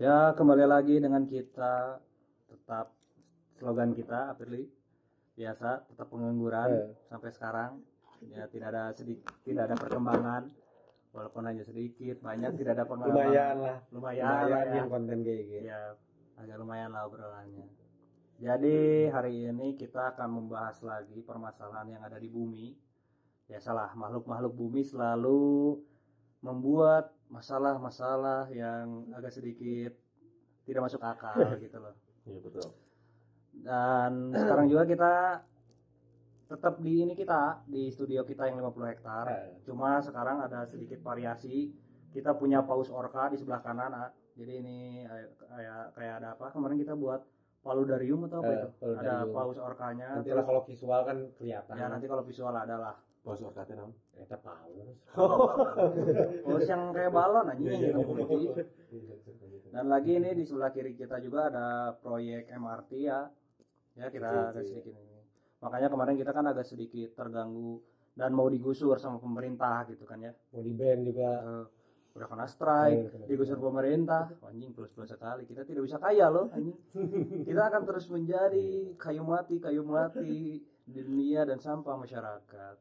Ya, kembali lagi dengan kita tetap slogan kita Apirli biasa tetap pengangguran Eh. sampai sekarang. Ya, tidak ada sedikit tidak ada perkembangan walaupun hanya sedikit, banyak tidak ada pengembangan. lumayan lah Lumayan, lumayan lah ya. yang konten kayak gitu Ya, agak lumayan lah obrolannya. Jadi hari ini kita akan membahas lagi permasalahan yang ada di bumi. Biasalah makhluk-makhluk bumi selalu membuat masalah-masalah yang agak sedikit tidak masuk akal gitu loh. iya betul Dan sekarang juga kita tetap di ini kita di studio kita yang 50 hektar. Eh. Cuma sekarang ada sedikit variasi. Kita punya paus orca di sebelah kanan. ah. Jadi ini eh, kayak kayak ada apa? Kemarin kita buat paludarium atau apa Eh, itu? Ada paludarium. paus orkanya. nanti kalau visual kan kelihatan ya nanti kalau visual ada lah. Bos orkatnya nam. kita paus Paus yang kayak balon aja Iya, yang gitu putih. Dan lagi ini di sebelah kiri kita juga ada proyek MRT ya. Ya kita agak sedikit ini. Makanya kemarin kita kan agak sedikit terganggu dan mau digusur sama pemerintah gitu kan ya. mau di band juga Eh, udah kena strike, Iya, kena digusur pemerintah. Anjing plus-plus sekali. Kita tidak bisa kaya loh anjing. Kita akan terus menjadi kayu mati, kayu mati di dunia dan sampah masyarakat.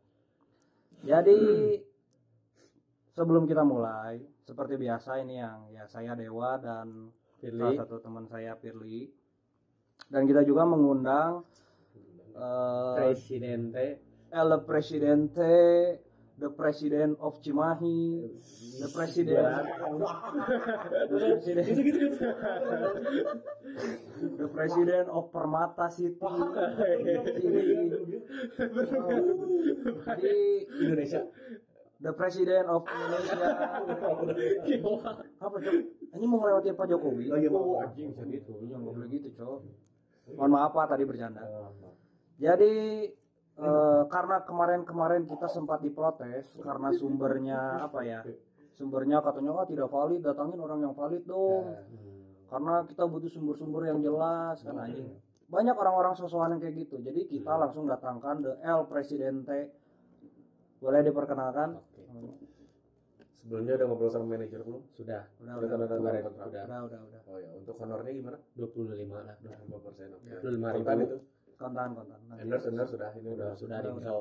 Jadi sebelum kita mulai, seperti biasa ini yang ya saya Dewa dan salah pilih satu teman saya Firly. Dan kita juga mengundang eh presidente El Presidente, the President of Cimahi, the President, the President, the President of Permata City. Jadi Indonesia the President of Indonesia. Apa cok? Ini mau ngelewatin Pak Jokowi? Oh, iya, mau. anjing segitu, jangan boleh gitu cok. Mohon maaf Pak tadi bercanda. Jadi eh, karena kemarin-kemarin kita sempat diprotes karena sumbernya apa ya? Sumbernya katanya oh tidak valid, datangin orang yang valid dong. Karena kita butuh sumber-sumber yang jelas kan anjing. Banyak orang-orang sosokan yang kayak gitu. Jadi kita langsung datangkan the El Presidente. Boleh diperkenalkan? Sebelumnya udah ngobrol sama manajer belum? sudah Udah, Udah udah, tanda tangan kemarin kontrak. udah udah, udah, udah. Oh ya, untuk honornya gimana? 25 lah 25 persen. Oke. Ya. 25 ribu itu. Kontan, kontan. Nanti. Endorse, endorse sudah. Ini udah. sudah Udah, di udah. show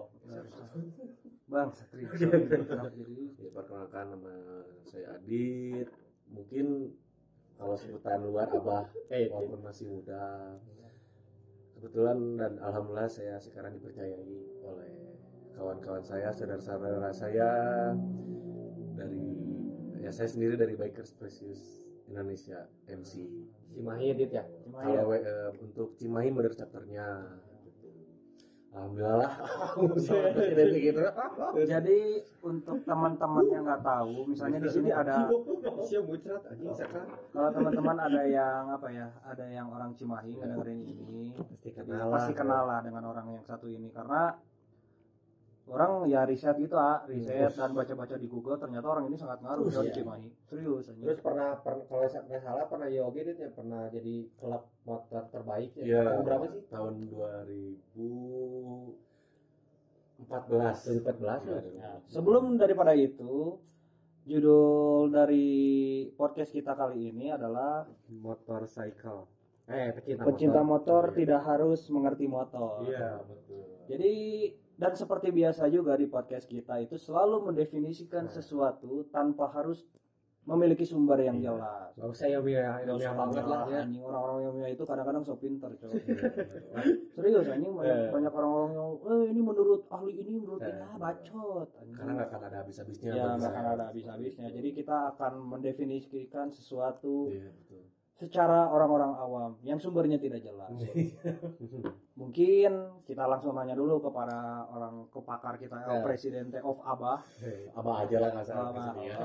Bang, Satria. Jadi Ya, perkenalkan nama saya Adit. Mungkin kalau sebutan luar Abah, eh walaupun masih muda. Kebetulan dan alhamdulillah saya sekarang dipercayai oleh kawan-kawan saya, saudara-saudara saya dari ya saya sendiri dari Bikers Precious Indonesia MC. Cimahi edit ya Cimahi Kalau ya? eh, untuk Cimahi modern chapternya. Alhamdulillah lah. Gitu. Jadi untuk teman-teman yang nggak tahu, misalnya di sini ada kalau teman-teman ada yang apa ya, ada yang orang Cimahi ngedengerin ini, pasti kenal pasti kenal lah dengan orang yang satu ini karena orang ya riset gitu ah, riset dan baca-baca di Google ternyata orang ini sangat ngaruh di Iya. Cimahi. Serius anjing. terus pernah, pernah kalau saya nggak salah pernah yogi dit ya pernah jadi klub motor terbaik ya Iya. tahun berapa sih Tahun 2014. 2014 ya Nah, sebelum daripada itu, judul dari podcast kita kali ini adalah motorcycle eh pecinta, Pecinta motor Iya. tidak harus mengerti motor. Iya, betul. Jadi dan seperti biasa juga di podcast kita itu selalu mendefinisikan Nah. sesuatu tanpa harus memiliki sumber yang Iya. jelas. Gak usah Nggak ilmiah usah banget lah ya anjing orang-orang yang itu kadang-kadang so pinter coy. Serius anjing banyak, Eh. banyak orang-orang yang eh ini menurut ahli ini menurut ini ah bacot anjing. Karena nggak akan ada habis-habisnya. ya nggak akan ada habis-habisnya. Jadi kita akan mendefinisikan sesuatu Iya, betul. Secara orang-orang awam yang sumbernya tidak jelas. Mungkin kita langsung nanya dulu kepada orang kepakar kita El Ya. Presidente of Abah. Hei, Abah aja lah nggak ya.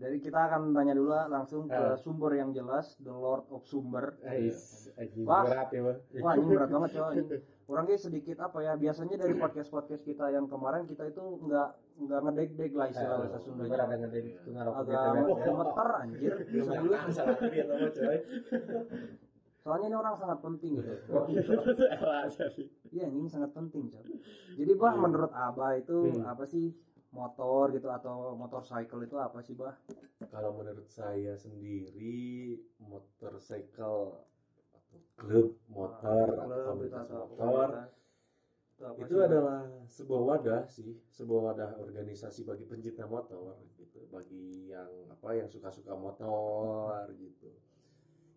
Jadi kita akan tanya dulu lah langsung ke Ya. sumber yang jelas, the Lord of Sumber. Anjing Wah. berat ya. Wah ini berat banget coy. Ini. Orangnya sedikit apa ya? Biasanya dari podcast podcast kita yang kemarin kita itu nggak nggak ngedeg-deg lah istilah bahasa Gimana Sundanya. ada ngedeng itu Agak gitu ya. gemeter anjir. Coy. Soalnya ini orang sangat penting gitu. Elah, jadi. Iya ini sangat penting coy. Jadi bah menurut Abah itu Hmm. apa sih motor gitu atau motorcycle itu apa sih bah Kalau menurut saya sendiri motorcycle atau klub motor Klub komunitas atau motor komunitas. Itu apa itu sih, adalah sebuah wadah sih, sebuah wadah organisasi bagi pencinta motor gitu, bagi yang apa yang suka-suka motor gitu.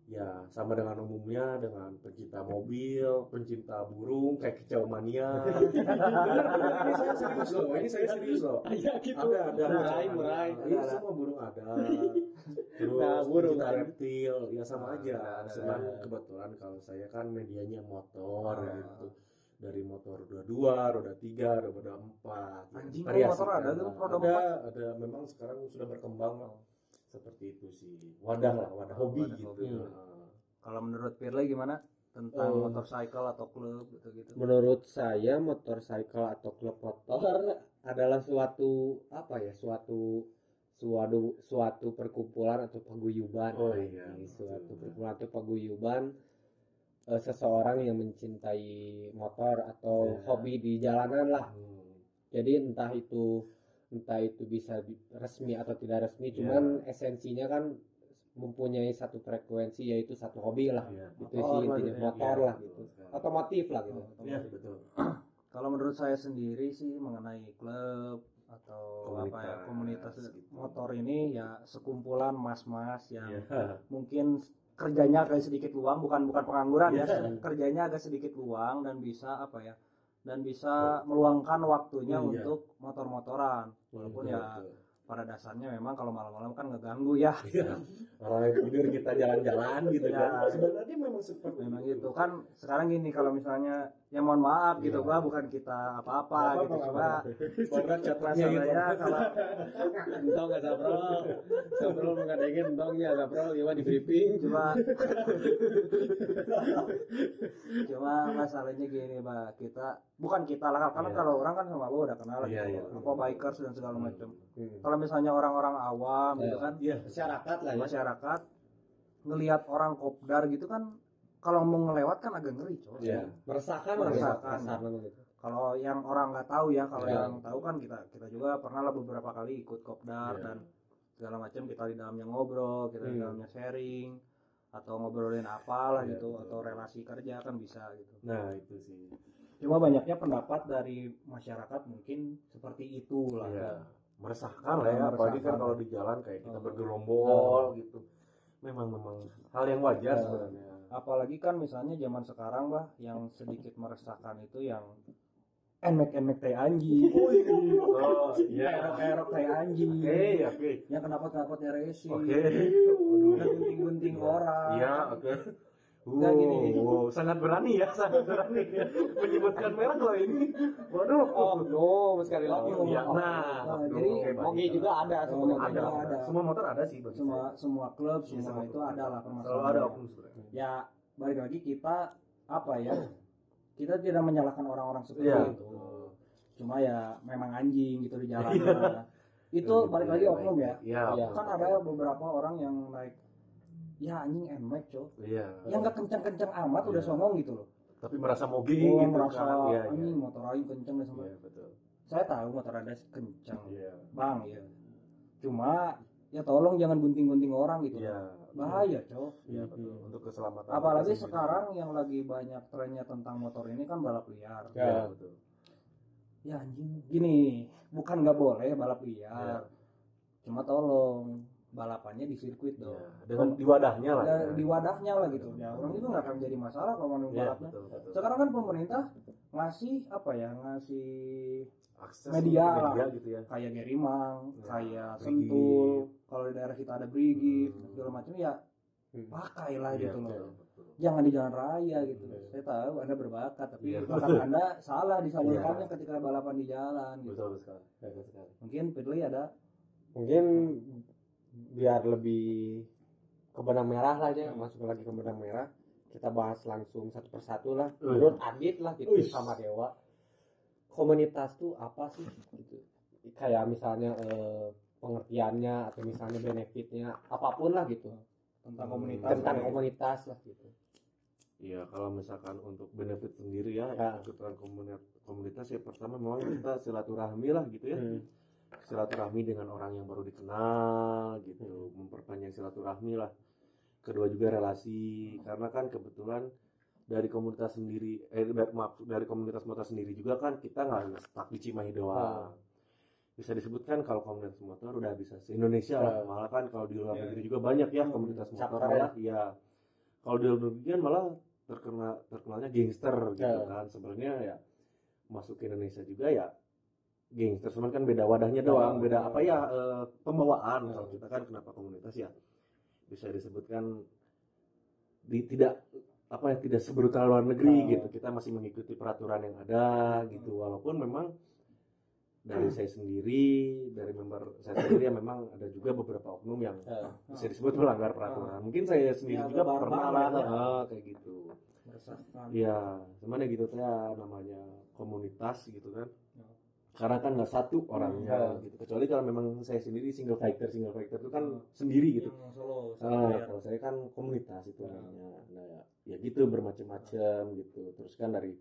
Ya sama dengan umumnya dengan pencinta mobil, pencinta burung kayak kicau mania. Benar-benar ini saya serius loh, ini saya serius loh. Iya gitu. Ada ada Murai, murai. mania. Iya semua burung ada. Terus Nah, burung pencinta kan. reptil, ya sama Ah, aja. ada, ada, Cuman ada. kebetulan kalau saya kan medianya motor Ah. gitu dari motor roda dua, roda tiga, roda empat. Anjing, Variasi oh, motor kan. ada tuh, roda ada, ada. Memang sekarang sudah berkembang lah. Seperti itu sih. Wadah lah, wadah hobi Wadah gitu. hobi. Nah, kalau menurut Firly gimana tentang Oh. motorcycle atau klub gitu gitu Menurut saya motorcycle atau klub motor adalah suatu apa ya suatu suatu suatu perkumpulan atau paguyuban. Oh iya. Suatu perkumpulan atau paguyuban eh, seseorang yang mencintai motor atau Iya. hobi di jalanan lah. Hmm. Jadi entah itu entah itu bisa di- resmi atau tidak resmi, cuman esensinya kan mempunyai satu frekuensi yaitu satu hobi lah. Iya. Itu Motor sih intinya ya. motor Iya, lah betul gitu. Otomotif lah gitu. Iya, betul. kalau menurut saya sendiri sih mengenai klub atau apa ya Komunitas, komunitas gitu. motor ini ya sekumpulan mas-mas yang Iya. mungkin kerjanya agak sedikit luang bukan bukan pengangguran ya Iya. kerjanya agak sedikit luang dan bisa apa ya dan bisa meluangkan waktunya Iya. untuk motor-motoran walaupun Betul, ya betul. pada dasarnya memang kalau malam-malam kan ngeganggu ya Iya. Orang yang tidur kita jalan-jalan gitu Iya. kan. Sebenarnya memang seperti memang gitu kan sekarang gini kalau misalnya ya mohon maaf gitu Iya. Pak bukan kita apa-apa Nggak gitu cuma Pokoknya catanya gitu. masalahnya kalau Entong gak sabrol. Sabrol mengadengin entongnya sabrol ya di briefing. cuma cuma masalahnya gini mbak kita bukan kita lah karena Iya. kalau orang kan sama lu udah kenal Iya, gitu, iya. apa bikers dan segala macam Hmm. kalau misalnya orang-orang awam gitu Iya. kan Iya. Masyarakat lah ya. masyarakat ngelihat orang kopdar gitu kan kalau mau ngelewat kan agak ngeri coy Iya. Meresahkan Meresahkan. kasar gitu. kalau yang orang nggak tahu ya kalau Iya. yang tahu kan kita kita juga pernah lah beberapa kali ikut kopdar Iya. dan segala macam kita di dalamnya ngobrol kita di Hmm. dalamnya sharing atau ngobrolin apalah Iya, gitu atau relasi kerja kan bisa gitu Nah, itu sih. cuma banyaknya pendapat dari masyarakat mungkin seperti itu lah Iya. Meresahkan lah ya, Meresahkan. apalagi kan kalau di jalan kayak kita Oh. bergerombol gitu. Memang memang hal yang wajar Iya. sebenarnya. Apalagi kan misalnya zaman sekarang bah yang sedikit meresahkan itu yang emek-emek teh anjing Oh, erok-erok teh anjing Oke, oke. yang kenapa-kenapanya racing Oke. yang Waduh. gunting-gunting orang Iya, oke. Nggak, Wow, gini. wow, sangat berani ya, sangat berani ya. Menyebutkan merek loh ini. Waduh. Oh, sekali lagi. Oh, iya. Oh, Nah, Nah, jadi oke. Mogi juga ada Oh, sebenarnya. ada, ada. Semua motor ada sih semua semua klub Iya, semua itu klub. ada lah Selalu ada oknum sebenarnya. ya balik lagi kita apa ya kita tidak menyalahkan orang-orang seperti Iya. itu cuma ya memang anjing gitu di jalan Iya. itu balik lagi oknum ya Iya. Iya. kan ada beberapa orang yang naik ya anjing emek cok Iya. yang nggak kencang-kencang amat udah Iya. songong gitu loh Tapi merasa mogi oh, gitu merasa kan. Iya, iya. anjing motor aing kencang deh sama Iya, betul. saya tahu motor ada kencang Iya. bang ya cuma ya tolong jangan gunting-gunting orang gitu Iya. bahaya cok Iya, betul. Untuk keselamatan. apalagi sekarang yang lagi banyak trennya tentang motor ini kan balap liar Iya, Ya. betul. ya anjing gini bukan nggak boleh balap Iya. liar cuma tolong balapannya di sirkuit dong Iya. Dengan di wadahnya lah. Ya, ya. di wadahnya lah gitu ya orang itu nggak akan jadi masalah kalau mau Iya, balapnya betul, betul. sekarang kan pemerintah ngasih apa ya ngasih Akses media media gitu ya. kayak Gerimang Ya, kayak Brigif. Sentul kalau di daerah kita ada Brigif Hmm. segala macam ya Hmm. pakailah Iya, gitu loh betul. jangan di jalan raya gitu Iya. saya tahu anda berbakat tapi Iya. bakat anda salah disalurkannya Iya. ketika balapan di jalan gitu Betul sekali. Betul sekali. mungkin Firly ada Mungkin biar lebih ke benang merah lah aja, masuk lagi ke benang merah. Kita bahas langsung satu persatu lah. Wih. Menurut Adit lah gitu Wih. sama Dewa. Komunitas tuh apa sih gitu. Kayak misalnya eh, pengertiannya atau misalnya benefitnya apa pun lah gitu. tentang Hmm. komunitas Tentang ya. komunitas lah gitu. Iya, kalau misalkan untuk benefit sendiri ya, Ya. kebutuhan komunitas, komunitas ya pertama memang kita silaturahmi lah gitu ya. Hmm. Silaturahmi dengan orang yang baru dikenal gitu. Memperpanjang silaturahmi lah. Kedua juga relasi. Karena kan kebetulan dari komunitas sendiri eh dari, maaf dari komunitas motor sendiri juga kan kita nggak stuck di Cimahi doang. Bisa disebutkan kalau komunitas motor udah bisa se Indonesia lah. Hmm. malah kan kalau di luar Ya. negeri juga banyak ya komunitas motor malah ya. kalau di luar negeri kan malah terkenal terkenalnya gangster gitu kan. Sebenarnya ya masuk ke Indonesia juga ya gangster cuman kan beda wadahnya doang beda apa ya eh, pembawaan kalau kita kan kenapa komunitas ya bisa disebutkan di tidak apa ya tidak sebrutal luar negeri Ya. gitu kita masih mengikuti peraturan yang ada gitu walaupun memang dari saya sendiri dari member saya sendiri ya memang ada juga beberapa oknum yang Ya. bisa disebut melanggar peraturan mungkin saya sendiri Ya, juga pernah lah lah ya. ah, kayak gitu Iya, cuman ya gitu ya namanya komunitas gitu kan. Ya. Karena kan nggak satu orangnya Hmm. gitu. Kecuali kalau memang saya sendiri single fighter, single fighter itu kan Hmm. sendiri gitu. yang solo Ah, sendirian. kalau saya kan komunitas itu Hmm. namanya. Nah, ya, ya gitu bermacam-macam gitu. Terus kan dari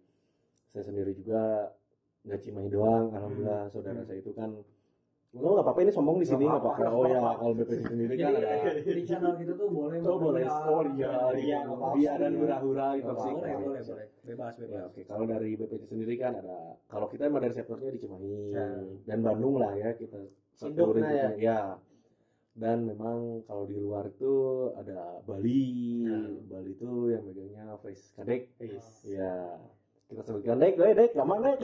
saya sendiri juga nggak Cimahi doang, alhamdulillah saudara saya itu kan Lo nggak apa-apa ini sombong di sini Nggak apa-apa. Oh ya, kalau BPC sendiri kan jadi ada. di channel kita tuh boleh Oh boleh, oh iya, Iya, iya, iya dan apa-apa. hura-hura gitu sih. boleh boleh gitu. boleh bebas Ya bebas oke, kalau dari BPC sendiri kan ada kalau kita emang dari sektornya di Cimahi Ya. dan Bandung lah ya kita Induknya region, ya. Dan memang kalau di luar itu ada Bali, Ya. Bali itu yang megangnya Face Kadek. Ya, kita sebutkan Dek, Dek, Dek, lama Dek.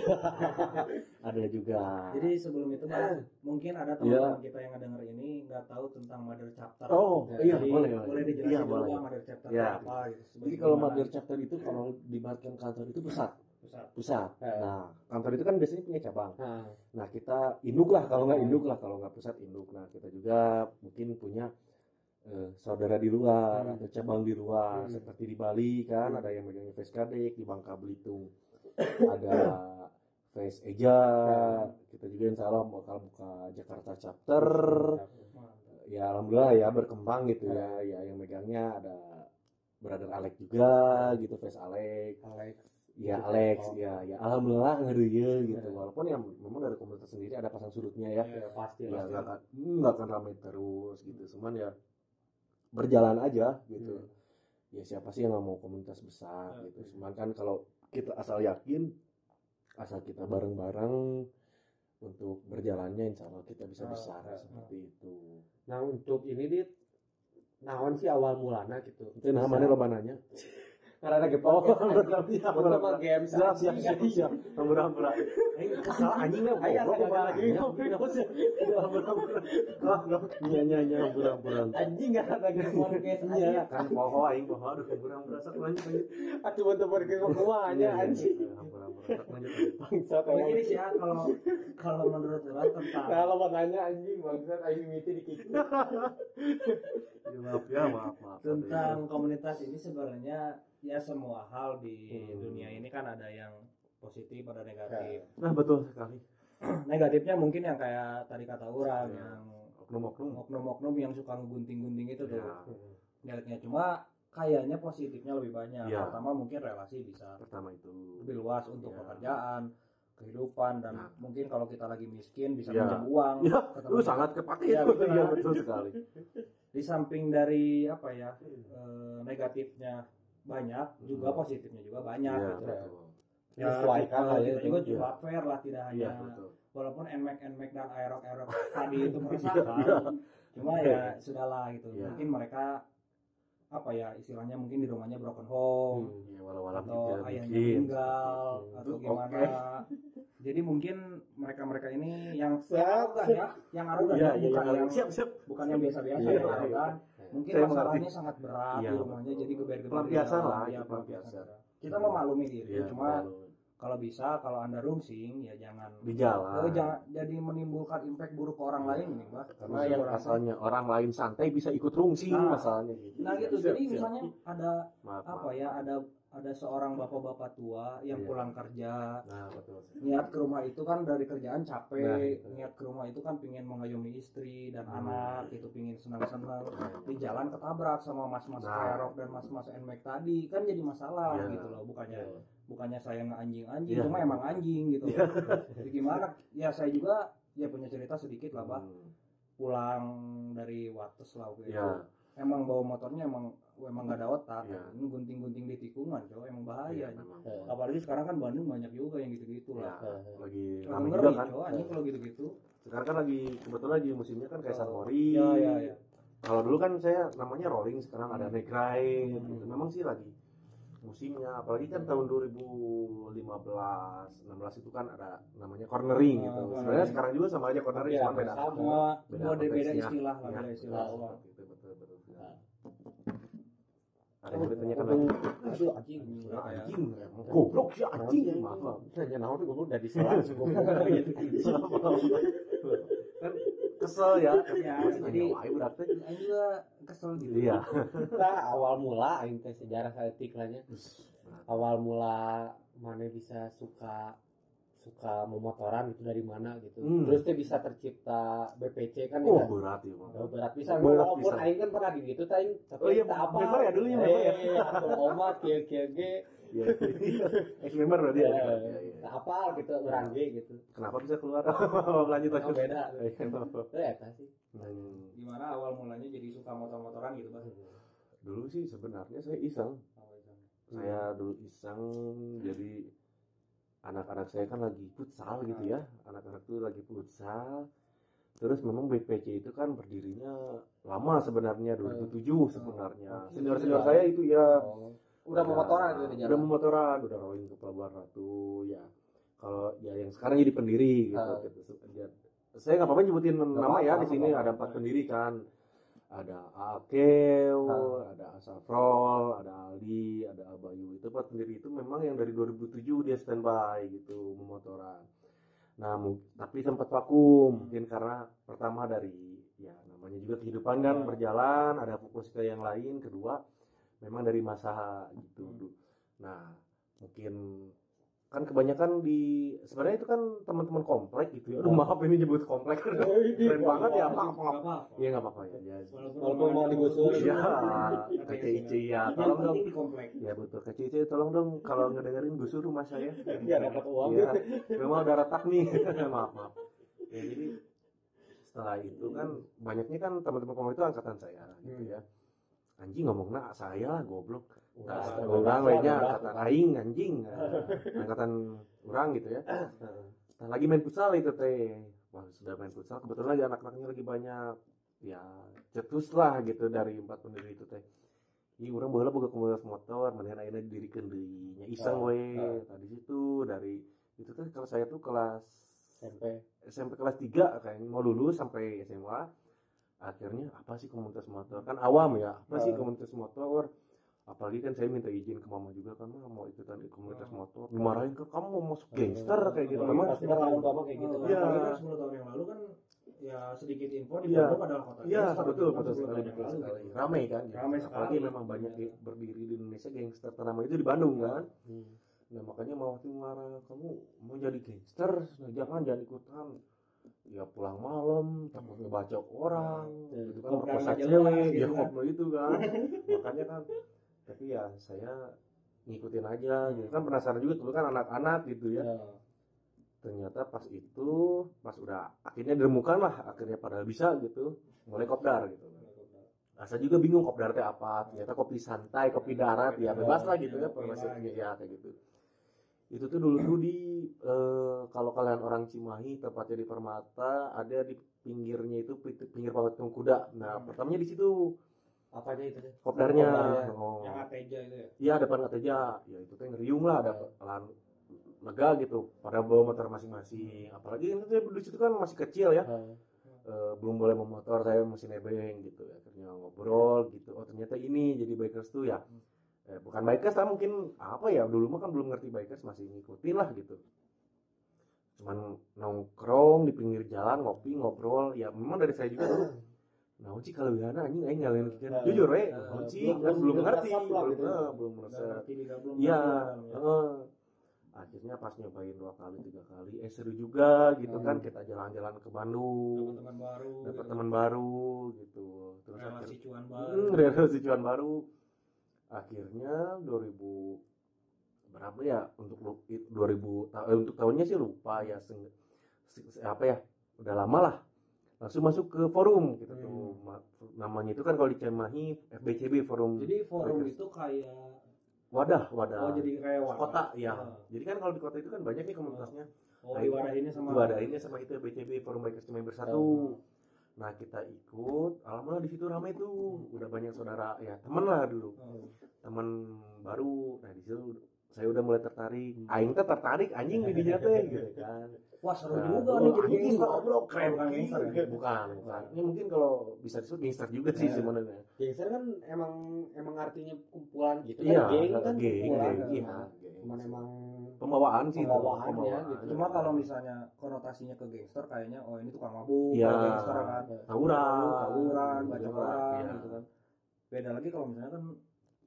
ada juga. jadi sebelum itu Bang, mungkin ada teman-teman kita yang ngedenger ini nggak tahu tentang mother chapter oh, Ya, iya Jadi, boleh, boleh dijelasin Iya, boleh. Mother chapter itu apa gitu Jadi kalau mother chapter itu kalau dibagikan kantor itu pusat, pusat pusat. Ya. Nah, kantor itu kan biasanya punya cabang. Nah, Nah kita induk lah kalau nggak induk lah kalau nggak pusat induk. Nah kita juga mungkin punya eh, saudara di luar Hmm. atau cabang di luar Hmm. seperti di Bali kan Hmm. ada yang megangnya Face Kadek di Bangka Belitung ada Face Eja kita juga insya Allah bakal buka Jakarta chapter ya alhamdulillah ya berkembang gitu ya ya yang megangnya ada brother Alex juga gitu Face Alex Alex. Ya. Alex, Oh. ya ya alhamdulillah ngeriye gitu. Ya. Walaupun ya memang dari komunitas sendiri ada pasang surutnya ya. Ya, pasti Ya nggak akan nggak akan ramai terus gitu. Cuman ya berjalan aja gitu. Hmm. Ya siapa sih yang nggak mau komunitas besar Ya. gitu. Cuman kan kalau kita asal yakin, asal kita bareng-bareng untuk berjalannya insya Allah kita bisa Ah, besar ya. seperti itu. Nah, untuk ini dit naon sih awal mulanya gitu. Itu namanya lo nanya. Karena lagi podcast. siap, mah game siap, siap, siap, siap. Hampura-hampura. Eh, kesal anjing goblok, apa lagi. Iya, iya, iya, hampura-hampura. Anjing nggak ada lagi podcast Iya, kan poho aing poho aduh hampura-hampura sak lanjut lanjut. Podcast ke mana Iya, anjing. iya, lanjut. lanjut. Bangsat emang. ini sih ya kalau kalau menurut orang tentang Nah, kalau mau nanya anjing bangsat mimiti dikit. Ya, maaf ya, maaf, maaf. tentang komunitas ini sebenarnya ya semua hal di Hmm. dunia ini kan ada yang positif ada negatif. Nah, betul sekali. Negatifnya mungkin yang kayak tadi kata orang Ya. yang Oknum-oknum. oknum-oknum yang suka ngegunting-gunting itu tuh. Ya, Jeleknya cuma kayaknya positifnya lebih banyak. Ya. Pertama mungkin relasi bisa pertama itu. lebih luas untuk Ya. pekerjaan, kehidupan dan Nah. mungkin kalau kita lagi miskin bisa Ya. minjem uang. Ya, lu sangat kepake Ya, itu. betul. Iya, betul sekali. Di samping dari apa ya eh, negatifnya banyak, juga Hmm. positifnya juga banyak. Iya, gitu. betul. Ya, Disesuaikan kita, lah ya, juga iya. coba fair lah tidak Iya, hanya betul. walaupun enmek enmek dan aerok aerok tadi itu Iya, meresahkan cuma ya sudahlah gitu Iya. mungkin mereka apa ya istilahnya mungkin di rumahnya broken home Ya, walau-walau atau juga ayahnya mungkin. meninggal Hmm, atau gimana jadi mungkin mereka mereka ini yang Siap, yang arogan ya yang arogan Iya, ya, iya, bukan iya, yang siap, siap. bukan yang biasa-biasa Iya, yang iya, arogan mungkin Saya masalahnya mengerti. sangat berat Iya, di rumahnya jadi geber-geber Pelampiasan lah, itu pelampiasan. kita memaklumi diri Iya, cuma betul. Kalau bisa kalau anda rungsing ya jangan di jalan. Oh, jangan jadi menimbulkan impact buruk ke orang lain nih, Mbak. Karena yang asalnya orang lain santai bisa ikut rungsing Nah. masalahnya gitu. Nah gitu, Siap, jadi siap. misalnya ada maaf, apa maaf. ya, ada ada seorang bapak-bapak tua yang Iya. pulang kerja, Nah, betul. niat ke rumah itu kan dari kerjaan capek, Nah, itu. niat ke rumah itu kan pingin mengayomi istri dan Hmm. anak, itu pingin senang-senang. Di jalan ketabrak sama mas-mas Nah. kerok dan mas-mas enmek tadi, kan jadi masalah Iya. gitu loh, bukannya. Bukannya saya ngeanjing-anjing, Iya. cuma emang anjing gitu. Jadi gimana? Ya saya juga ya punya cerita sedikit lah bah Hmm. pulang dari Wates lah waktu itu ya emang bawa motornya emang emang gak ada otak Iya. ini gunting-gunting di tikungan cowok emang bahaya iya anjing. memang Eh, apalagi sekarang kan Bandung banyak juga yang gitu-gitu ya lah lagi Lagi ngeri juga kan cowok anjing kalau gitu-gitu sekarang kan lagi kebetulan lagi musimnya kan kayak San Mori ya ya ya kalau dulu kan saya namanya rolling sekarang ada Hmm. ride Hmm. gitu. memang sih lagi musimnya. Apalagi kan tahun 2015 16 itu kan ada namanya cornering gitu. Ah, sebenarnya sekarang juga sama aja cornering Iya, cuma beda. sama. Beda beda, beda istilah lah Ya, beda istilah. Iya. Seperti itu, betul betul Nah. ada yang ditanyakan Aduh, lagi? aduh anjing. Ya, Berat ya. anjing goblok sih anjing. Maaf. Nanya naon tuh gue udah diserang goblok. kan kesel ya Ya, jadi- juga kesel gitu iya Kita awal mula aing teh sejarah saeutik lah nya. Awal mula mana bisa suka suka memotoran itu dari mana gitu. Hmm. Terus teh bisa tercipta BPC kan oh ya. berat ya Bang. Oh, berat bisa Berat walaupun bisa. aing kan pernah di gitu teh aing tapi Oh iya, apa. member ya dulu ya, member ya? Eh, aku omat kieu ge. Iya. Ex member berarti ya. Eh, Iya, iya. Apa gitu urang ge gitu. Kenapa bisa keluar? Lanjut lanjut. beda. Iya, eta sih. Hmm, gimana awal mulanya jadi suka motor-motoran gitu bang Dulu sih sebenarnya saya iseng. Saya dulu iseng jadi anak-anak saya kan lagi futsal gitu ya. Anak-anak tuh lagi futsal. Terus memang BPC itu kan berdirinya lama sebenarnya 2007 sebenarnya. Senior-senior saya itu ya Oh. Udah memotoran itu di udah jalan. memotoran udah rolling ke Pelabuhan Ratu ya kalau ya yang sekarang jadi pendiri gitu, Ah. gitu. Ya, saya nggak apa-apa nyebutin nama ya apa-apa, di sini ada empat pendiri kan ada Akeo, Ah. ada Asafrol, ada Aldi, ada Abayu itu empat pendiri itu memang yang dari 2007 dia standby gitu memotoran. Nah, tapi sempat vakum mungkin karena pertama dari ya namanya juga kehidupan kan Ah. berjalan, ada fokus ke yang lain, kedua memang dari masa gitu. Nah, mungkin kan kebanyakan di sebenarnya itu kan teman-teman komplek gitu ya. Aduh, maaf ini nyebut komplek. Keren banget ya, maaf, maaf. apa Iya nggak apa-apa ya. ya. Walaupun mau digusur. Ya, KCIC ya, tolong dong. penting di komplek Ya betul KCIC, tolong dong kalau ngedengerin gusur rumah saya. Biar dapat uang. Iya, memang udah retak nih. maaf, maaf. Ya, jadi setelah itu kan banyaknya kan teman-teman komplek itu angkatan saya gitu ya. Anjing ngomong nak saya lah goblok. Nah, orang lainnya angkatan aing anjing. Nah, angkatan orang gitu ya. Nah, lagi main futsal itu teh. Wah, sudah main futsal kebetulan lagi anak-anaknya lagi banyak. Ya, cetus lah gitu dari empat pendiri itu teh. Iya, orang bola boga komunitas motor, mendingan akhirnya didirikan di nya iseng Oh, we. oh. Tadi situ dari itu kan kalau saya tuh kelas SMP. SMP kelas 3 kayaknya mau lulus sampai SMA akhirnya apa sih komunitas motor? Kan awam ya apa sih komunitas motor? Apalagi kan saya minta izin ke mama juga kan "Ma, mau ikutan komunitas motor dimarahin kan kamu mau masuk gangster kayak gitu. Memang kan orang tua mah kayak gitu. Iya. Kan 10 tahun yang lalu kan ya sedikit info di Iya. Bandung adalah kota Iya gangster, betul kan, betul 10 sekali. tahun yang betul lalu sekali ramai kan Ramai apalagi memang banyak di- berdiri di Indonesia gangster ternama itu di Bandung kan. Hmm. nah makanya mau waktu marah kamu mau jadi gangster? Nah, jangan jangan ikutan ya pulang malam takut ngebacok orang Hmm. gitu kan merkosa cewek gitu ya kan. koplo itu kan. Makanya kan tapi ya saya ngikutin aja gitu kan. Penasaran juga dulu kan anak-anak gitu ya. Ya. ternyata pas itu pas udah akhirnya ditemukan lah akhirnya padahal bisa gitu. Mulai kopdar gitu Asa juga bingung kopdar teh apa. Ternyata kopi santai kopi darat ya bebas lah gitu ya lah, gitu. ya kayak gitu itu tuh dulu tuh di eh, kalau kalian orang Cimahi tepatnya di Permata ada di pinggirnya itu pinggir patung kuda nah Hmm. pertamanya di situ Apanya itu deh? kopdarnya Kopdarnya. oh. yang Ateja itu ya Iya depan Ateja, ya itu teh ngeriung lah ada pelan lega gitu pada bawa motor masing-masing. Apalagi itu di situ kan masih kecil ya. Eh, belum boleh memotor saya masih nebeng gitu. Akhirnya ngobrol gitu. Oh ternyata ini jadi bikers tuh ya. Eh, bukan bikers lah mungkin apa ya dulu mah kan belum ngerti bikers masih ngikutin lah gitu. Cuman nongkrong di pinggir jalan ngopi ngobrol ya memang dari saya juga tuh. Nah, Uci kalau biasa anjing aing nyalain Nah, jujur we, nah, Uci belum- kan belum ngerti, belum gitu. eh, ya. heeh. akhirnya pas nyobain dua kali tiga kali, eh seru juga gitu Hmm. kan kita jalan-jalan ke Bandung, dapat teman baru dapat gitu. teman baru gitu, terus relasi cuan hmm, baru relasi cuan baru, akhirnya 2000 berapa ya untuk lu- it- 2000 ta- eh, untuk tahunnya sih lupa ya se- se- apa ya udah lama lah. Langsung masuk ke forum gitu Hmm. tuh Ma- namanya itu kan kalau di Cimahi FBCB forum Jadi forum itu kayak wadah wadah. Oh jadi kayak wadah. kota ya Oh. jadi kan kalau di kota itu kan banyak nih komunitasnya. Oh, Nah, diwadahinnya sama diwadahinnya sama itu FBCB forum bikers Cimahi bersatu nah kita ikut alhamdulillah di situ ramai tuh udah banyak saudara ya teman lah dulu Oh. teman baru nah di situ saya udah mulai tertarik aing teh tertarik anjing di dinya teh gitu kan Wah seru Nah, juga oh, nih jadi gangster. goblok, keren Bukan gangster ya? bukan bukan ini mungkin kalau bisa disebut gangster juga sih Iya. sebenarnya Gangster kan emang emang artinya kumpulan gitu iya kan geng kan geng kumpulan geng iya geng. cuman emang pembawaan sih itu, Pembawaannya gitu. Cuma kalau misalnya konotasinya ke gangster kayaknya oh ini tukang mabuk, Iya. kalau gangster kan. tawuran tawuran, bacok Tawuran, orang iya. gitu kan. Beda lagi kalau misalnya kan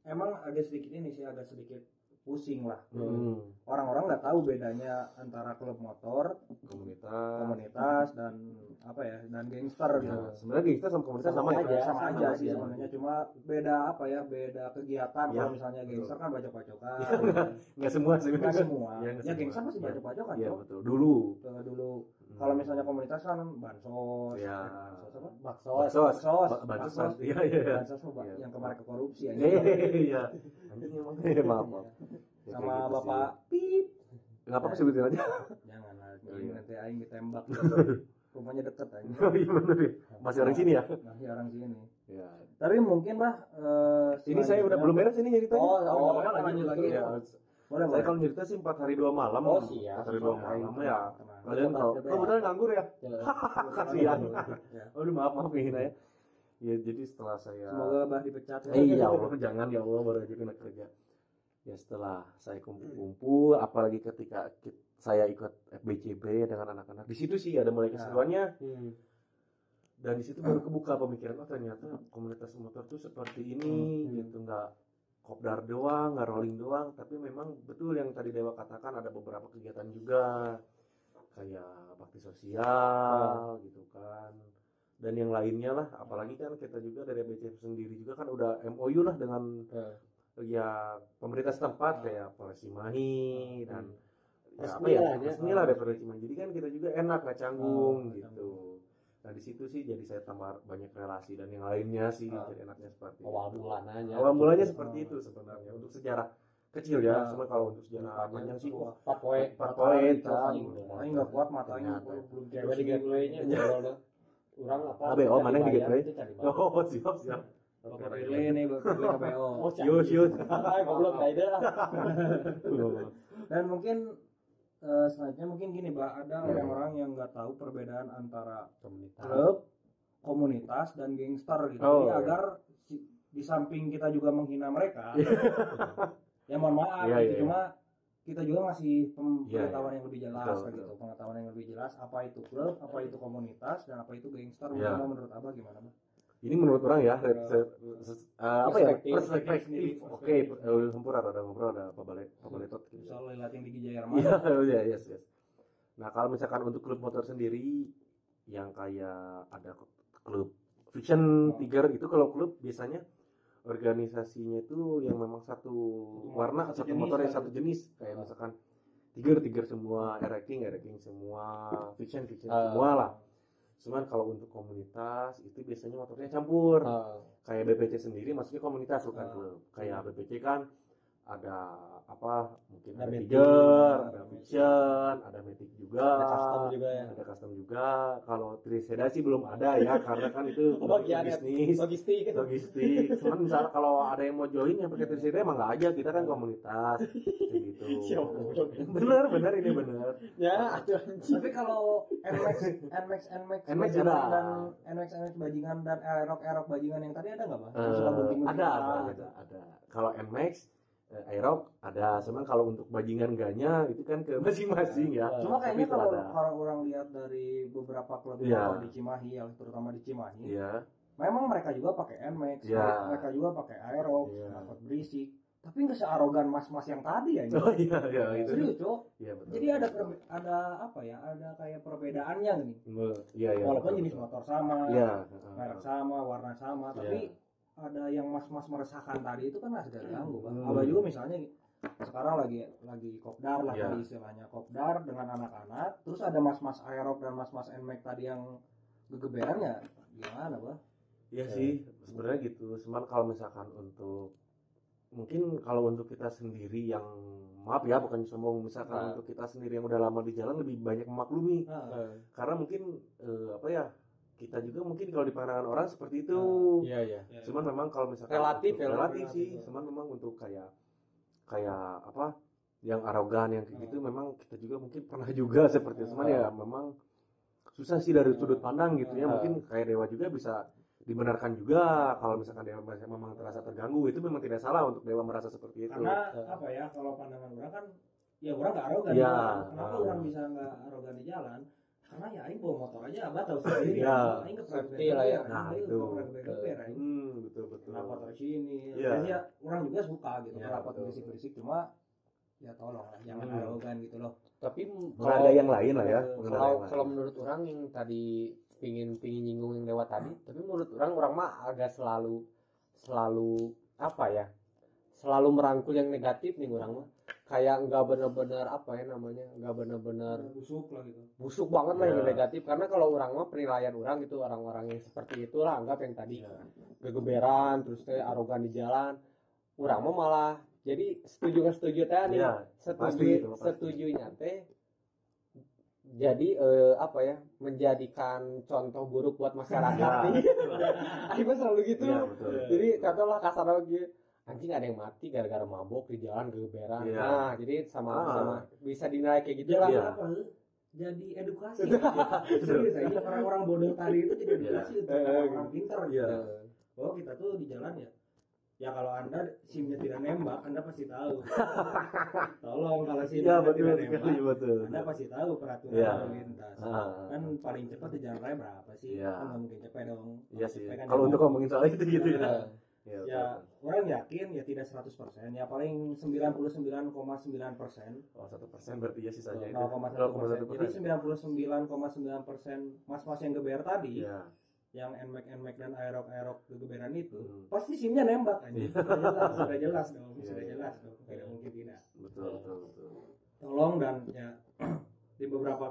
emang agak sedikit ini sih agak sedikit pusing lah. Hmm, Orang-orang nggak tahu bedanya antara klub motor, komunitas komunitas dan apa ya dan gangster Ya, gitu. sebenarnya gangster sama komunitas Sama sama, aja. ya sama aja sama sih aja. sebenarnya cuma beda apa ya beda kegiatan Ya, kalau misalnya gangster kan bacok-bacokan nggak semua sih nggak semua Ya, ya gangster pasti Ya. bacok-bacokan Iya Cok. betul dulu dulu. Kalau misalnya komunitas kan bansos Ya. bansos apa. Bansos. Ba- bansos Bansos. iya iya. Bansos Iya. yang kemarin ke korupsi ya. Iya emang. Eh, maaf maaf. Ya, sama gitu bapak pip. Nggak apa-apa sebutin aja. Jangan Oh, iya. nanti aing ditembak. Rumahnya deket aja oh iya bener ya masih orang sini ya? Masih orang sini. Ya tapi mungkin lah eh, ini saya udah belum beres ini ceritanya Oh, oh, apa-apa, lanjut lagi. Boleh saya kalau cerita sih empat hari dua malam. Oh, siap. empat hari dua malam ya. Kalian Coba, kebetulan nganggur ya? Kasihan. Ya. aduh maaf maaf ini ya. Ya jadi setelah saya semoga bah dipecat. Ya. Eh, ya Allah jangan ya Allah baru aja kena kerja. Ya setelah saya kumpul-kumpul apalagi ketika saya ikut FBCB dengan anak-anak. Di situ sih ada mulai Ya. keseruannya. Hmm. dan di situ baru kebuka pemikiran oh ternyata komunitas motor tuh seperti ini Hmm. gitu nggak kopdar doang nggak rolling doang. Tapi memang betul yang tadi Dewa katakan ada beberapa kegiatan juga. Kayak bakti sosial gitu kan. Dan yang lainnya lah. Apalagi kan kita juga dari BCF sendiri juga kan udah MOU lah dengan Eh. ya pemerintah setempat kayak Polres Cimahi dan ya, apa ya ya. resmi lah dari Polres Cimahi. Jadi kan kita juga enak nggak canggung nggak gitu nah di situ sih jadi saya tambah banyak relasi dan yang lainnya sih Ah. jadi enaknya seperti awal mulanya awal mulanya Oh. seperti itu sebenarnya untuk sejarah kecil ya Ah. cuma kalau untuk sejarah panjang sih wah empat poin empat poin aing nggak kuat matanya belum cewek di gateway-nya. Urang apa? Ah, BO, mana di gateway? oh siap siap Bapak pilih nih bapak pilih KPO Oh, sius sius Ah, goblok lah. dan mungkin eh, selanjutnya mungkin gini bah ada orang-orang yang nggak tahu perbedaan antara Komunitas. klub komunitas dan gangster gitu Oh, Jadi iya. agar si- di samping kita juga menghina mereka ya mohon maaf Iya, gitu iya, iya. cuma kita juga ngasih Iya, pengetahuan yang lebih jelas Betul, kayak gitu pengetahuan yang lebih jelas apa itu klub apa itu komunitas dan apa itu gangster Iya. Mungkin menurut abah gimana Bah? Ini menurut orang ya eh, apa ya Perspektif. oke eh, hampura ada ngobrol ada apa balik apa baletot gitu soal liatin di Gijaya Iya, Herman iya, yes, yes. Nah, kalau misalkan untuk klub motor sendiri yang kayak ada klub Fiction Oh. Tiger itu kalau klub biasanya organisasinya itu yang memang satu warna, satu motor yang lah. satu jenis kayak misalkan Tiger, Tiger semua, Ereking, Ereking semua, Fiction, Fiction Ah. semua lah. Cuman kalau untuk komunitas itu biasanya motornya campur. Ah, Kayak BPC sendiri maksudnya komunitas bukan klub. Kayak BPC kan ada apa mungkin Ada ada. Tiger, ada Fiction, ada Matic juga, ada custom juga ya. ada custom juga. Kalau Triseda sih belum ada ya karena kan itu Oh, bagian ya. bisnis, Logistik. logistik. Cuman misalnya kalau ada yang mau join yang pakai Triseda emang nggak aja, kita kan komunitas gitu. Goblok. bener bener ini bener. Ya, tapi kalau NMAX NMAX NMAX NMAX ada. dan NMAX NMAX bajingan dan erok erok bajingan yang tadi ada nggak? Yang Eh, ada, ada, ada. Kalau Nmax, eh, Aerox ada. Cuman kalau untuk bajingan ganya itu kan ke masing-masing ya. Cuma kayaknya kalau kalau orang lihat dari beberapa klub Iya. motor di Cimahi, yang terutama di Cimahi, Iya. memang mereka juga pakai NMAX, Iya. mereka juga pakai Aerox, Iya. knalpot berisik, tapi nggak searogan mas-mas yang tadi ya. Oh iya, iya itu. Serius, Cok. Iya betul. Jadi ada perbe- ada apa ya? Ada kayak perbedaannya nih. Iya, iya. Walaupun betul, jenis betul. motor sama, Iya. merek sama, warna sama, Iya. tapi ada yang mas-mas meresahkan tadi itu kan agak ganggu, Bang. Hmm. Abah juga misalnya sekarang lagi lagi kopdar lah Iya. tadi istilahnya kopdar dengan anak-anak terus ada mas-mas aerok dan mas-mas nmax tadi yang gegeberan ya gimana bah Iya sih, sebenarnya gitu. Cuman kalau misalkan untuk mungkin kalau untuk kita sendiri yang maaf ya bukan sombong misalkan Nah. untuk kita sendiri yang udah lama di jalan lebih banyak memaklumi Nah, karena mungkin eh, apa ya kita juga mungkin kalau di pandangan orang seperti itu Iya iya. ya, cuman memang kalau misalkan Relatif ya, relatif relatif, sih ya. cuman memang untuk kayak kayak apa yang arogan yang kayak gitu memang kita juga mungkin pernah juga seperti itu cuman ya memang susah sih dari sudut pandang gitu ya Ah. mungkin kayak dewa juga bisa dibenarkan juga kalau misalkan dewa merasa- memang terasa terganggu itu memang tidak salah untuk dewa merasa seperti itu karena apa ya kalau pandangan orang kan ya orang nggak arogan Iya. di jalan. kenapa Ah. orang bisa nggak arogan di jalan karena ya aing bawa motor aja abah tahu sendiri Iya. aing ke Safety lah ya. Nah, itu. aing hmm betul betul sini Iya. ya ya orang juga suka gitu Iya, kenapa betul. berisik berisik cuma ya tolong lah jangan Hmm. arogan gitu loh Tapi mengenai yang lain lah ya mengenai kalau kalau menurut orang yang tadi pingin pingin nyinggung yang lewat tadi tapi menurut orang orang mah agak selalu selalu apa ya selalu merangkul yang negatif nih orang mah kayak nggak bener-bener apa ya namanya nggak bener-bener busuk lah gitu busuk banget lah yang Ya. negatif karena kalau orang mah penilaian orang gitu orang-orang yang seperti itulah anggap yang tadi Ya. gegeberan terus teh arogan di jalan orang mah malah jadi setuju nggak setuju teh nih Iya, setuju pasti itu, pasti. setujunya teh jadi eh, apa ya menjadikan contoh buruk buat masyarakat Ya. nih mah selalu gitu Iya, betul. jadi katalah kasar lagi anjing ada yang mati gara-gara mabok di jalan gegeberan Iya. nah jadi sama Ah. sama bisa dinilai kayak gitu jadi lah Iya. apa he? jadi edukasi serius ini orang-orang bodoh tadi itu jadi edukasi untuk Eh, orang-orang pintar Iya. Eh, bahwa kita tuh di jalan ya ya kalau anda simnya tidak nembak anda pasti tahu tolong kalau Iya simnya betul tidak sekali nembak betul. anda pasti tahu peraturan Iya. lalu lintas Ah. kan paling cepat di jalan raya berapa sih Iya. kan nggak mungkin cepet dong Iya sih. Cepet kan Kalau untuk ngomongin soal itu gitu ya. Iya, ya betul. orang yakin ya tidak 100% ya paling 99,9 persen Oh satu persen berarti ya sisanya itu. 0,1 persen jadi 99,9 persen mas-mas yang geber tadi Iya. yang nmax nmax dan aerok aerok geberan itu Hmm. pasti simnya nembak aja Iya. sudah jelas sudah jelas dong Iya, sudah iya. jelas dong tidak mungkin tidak Betul betul betul. tolong dan ya di beberapa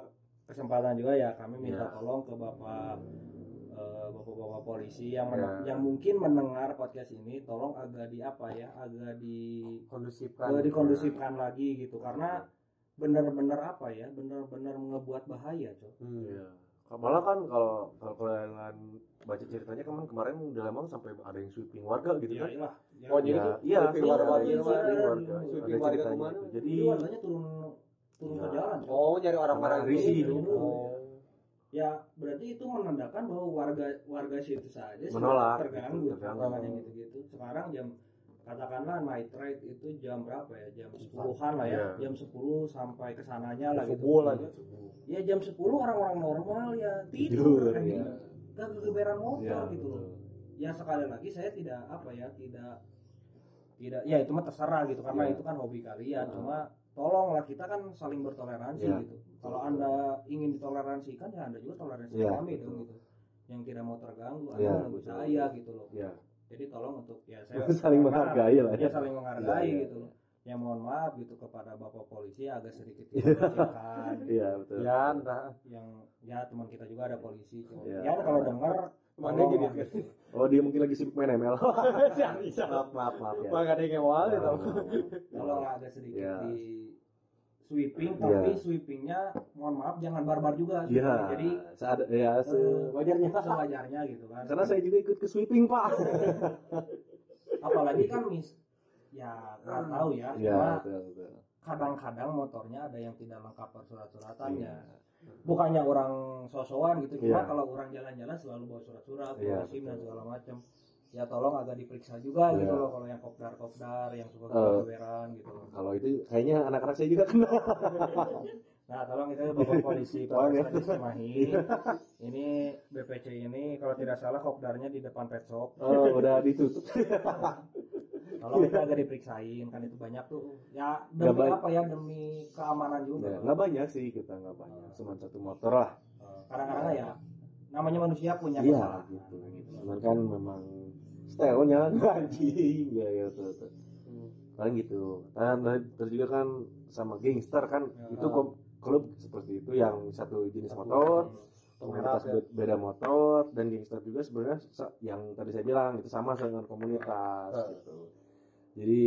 kesempatan juga ya kami minta tolong ke bapak bapak-bapak polisi yang men- Iya. yang mungkin mendengar podcast ini tolong agak di apa ya agak di kondusifkan eh, dikondusifkan lagi gitu karena benar-benar apa ya benar-benar ngebuat bahaya coy Hmm. Iya. Malah kan kalau kalau kalian baca ceritanya kemarin kemarin di Lembang sampai ada yang sweeping warga gitu ya kan. iyalah ya, Oh, jadi Iya, sweeping iya, warga iya, warga iya, ke mana? sweeping warga. Sweeping Ada warga ceritanya ke mana? Jadi warganya turun turun ke Iya. jalan oh nyari orang-orang Sama risih. itu. Iya. oh ya berarti itu menandakan bahwa warga warga situ saja Menolak, terganggu gitu, terganggu. makanya gitu-gitu sekarang jam katakanlah night ride itu jam berapa ya jam 10-an lah ya Iya. jam 10 sampai ke sananya lah gitu subuh lah ya ya jam 10 orang-orang normal ya Tidur, tidur, ya. gak kegeberan motor Iya, gitu loh ya sekali lagi saya tidak apa ya tidak tidak ya itu mah terserah gitu karena Iya. itu kan hobi kalian Iya. cuma tolonglah kita kan saling bertoleransi Iya. gitu kalau anda ingin ditoleransikan ya anda juga toleransi Iya, kami betul. dong gitu yang tidak mau terganggu anda menunggu betul. saya gitu loh Iya. jadi tolong untuk ya saya Saling menghargai lah ya ya. saling menghargai Iya, iya. gitu loh ya mohon maaf gitu kepada bapak polisi agak sedikit dikecilkan gitu. Iya betul. ya entah yang ya teman kita juga ada polisi cuma Iya. ya kalau dengar mana gini lah. Oh dia mungkin lagi sibuk main ML. bisa maaf maaf maaf ya. Yang ngewal itu. tolong agak sedikit Iya. di sweeping Iya. tapi sweepingnya mohon maaf jangan barbar juga Iya. jadi Saat ya sewajarnya. sewajarnya gitu kan Karena saya juga ikut ke sweeping pak. apalagi kan mis ya nggak tahu ya Iya cuma betul betul. kadang-kadang motornya ada yang tidak lengkap persurat-suratannya Iya. bukannya orang sosokan gitu cuma Iya. kalau orang jalan-jalan selalu bawa surat-surat bawa sim dan segala macam ya tolong agak diperiksa juga gitu Iya. loh kalau yang kopdar-kopdar yang suka Eh. keberan gitu loh Kalau itu kayaknya anak-anak saya juga kena. Nah, tolong itu Bapak Polisi Tolong ya. Polres Cimahi. Ini BPC ini kalau tidak salah kopdarnya di depan pet shop. Oh udah ditutup. Tolong itu agak diperiksain kan itu banyak tuh. Ya demi baik. apa ya demi keamanan juga. Ya, nggak banyak sih kita nggak banyak. Cuma satu motor lah. Eh, Kadang-kadang ya namanya manusia punya Iya kesalahan. gitu. Gitu. Cuman kan memang stylenya anjing. Ya ya betul betul. paling gitu dan dan- terus juga kan sama gangster kan Ya. itu kok klub seperti itu yang satu jenis motor komunitas ya. be- beda motor dan gangster juga sebenarnya yang tadi saya bilang itu sama dengan komunitas Eh. gitu jadi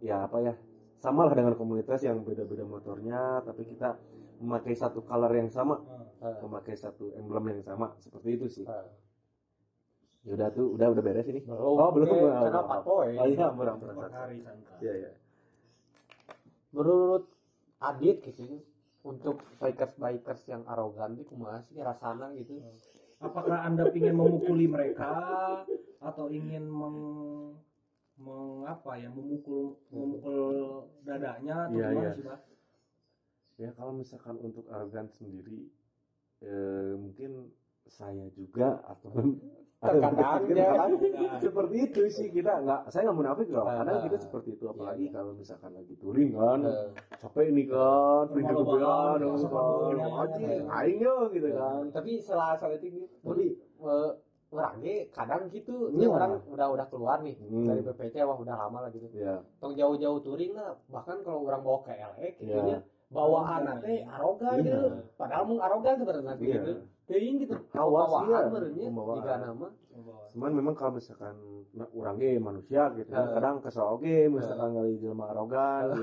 ya apa ya sama lah dengan komunitas yang beda-beda motornya tapi kita memakai satu color yang sama Eh, memakai satu emblem yang sama seperti itu sih eh. Ya udah tuh udah udah beres ini. Belum oh belum. Oh, karena oh, empat poin. Oh iya hari santai. iya iya. Menurut Adit gitu ya, untuk bikers bikers yang arogan itu kumaha sih? Rasana gitu. Apakah Anda ingin memukuli mereka atau ingin meng, mengapa ya memukul memukul dadanya atau Iya, gimana iya. sih, Pak? ya kalau misalkan untuk arogan sendiri eh, mungkin saya juga atau Terkadang, Kita ya. kadang seperti itu sih kita nggak saya nggak munafik loh Ah, kadang ah. kita seperti itu apalagi Iya. kalau misalkan lagi touring kan Eh, capek nih kan kan pandemi, anjing ya. aing yo gitu kan tapi setelah saat itu gitu, tapi orang ge kadang gitu Iya. ini orang udah udah keluar nih Hmm. dari BPC wah udah lama lah gitu ya tong jauh-jauh touring lah bahkan kalau orang bawa ke LA gitu Iya. ya bawaan teh arogan Iya. gitu padahal mung arogan sebenarnya Iya. gitu teuing gitu. Hawa ya, pembawaan. jika nama. Cuman memang kalau misalkan orang ge manusia gitu kan kadang kesel oge misalkan kali jelema arogan. Gitu.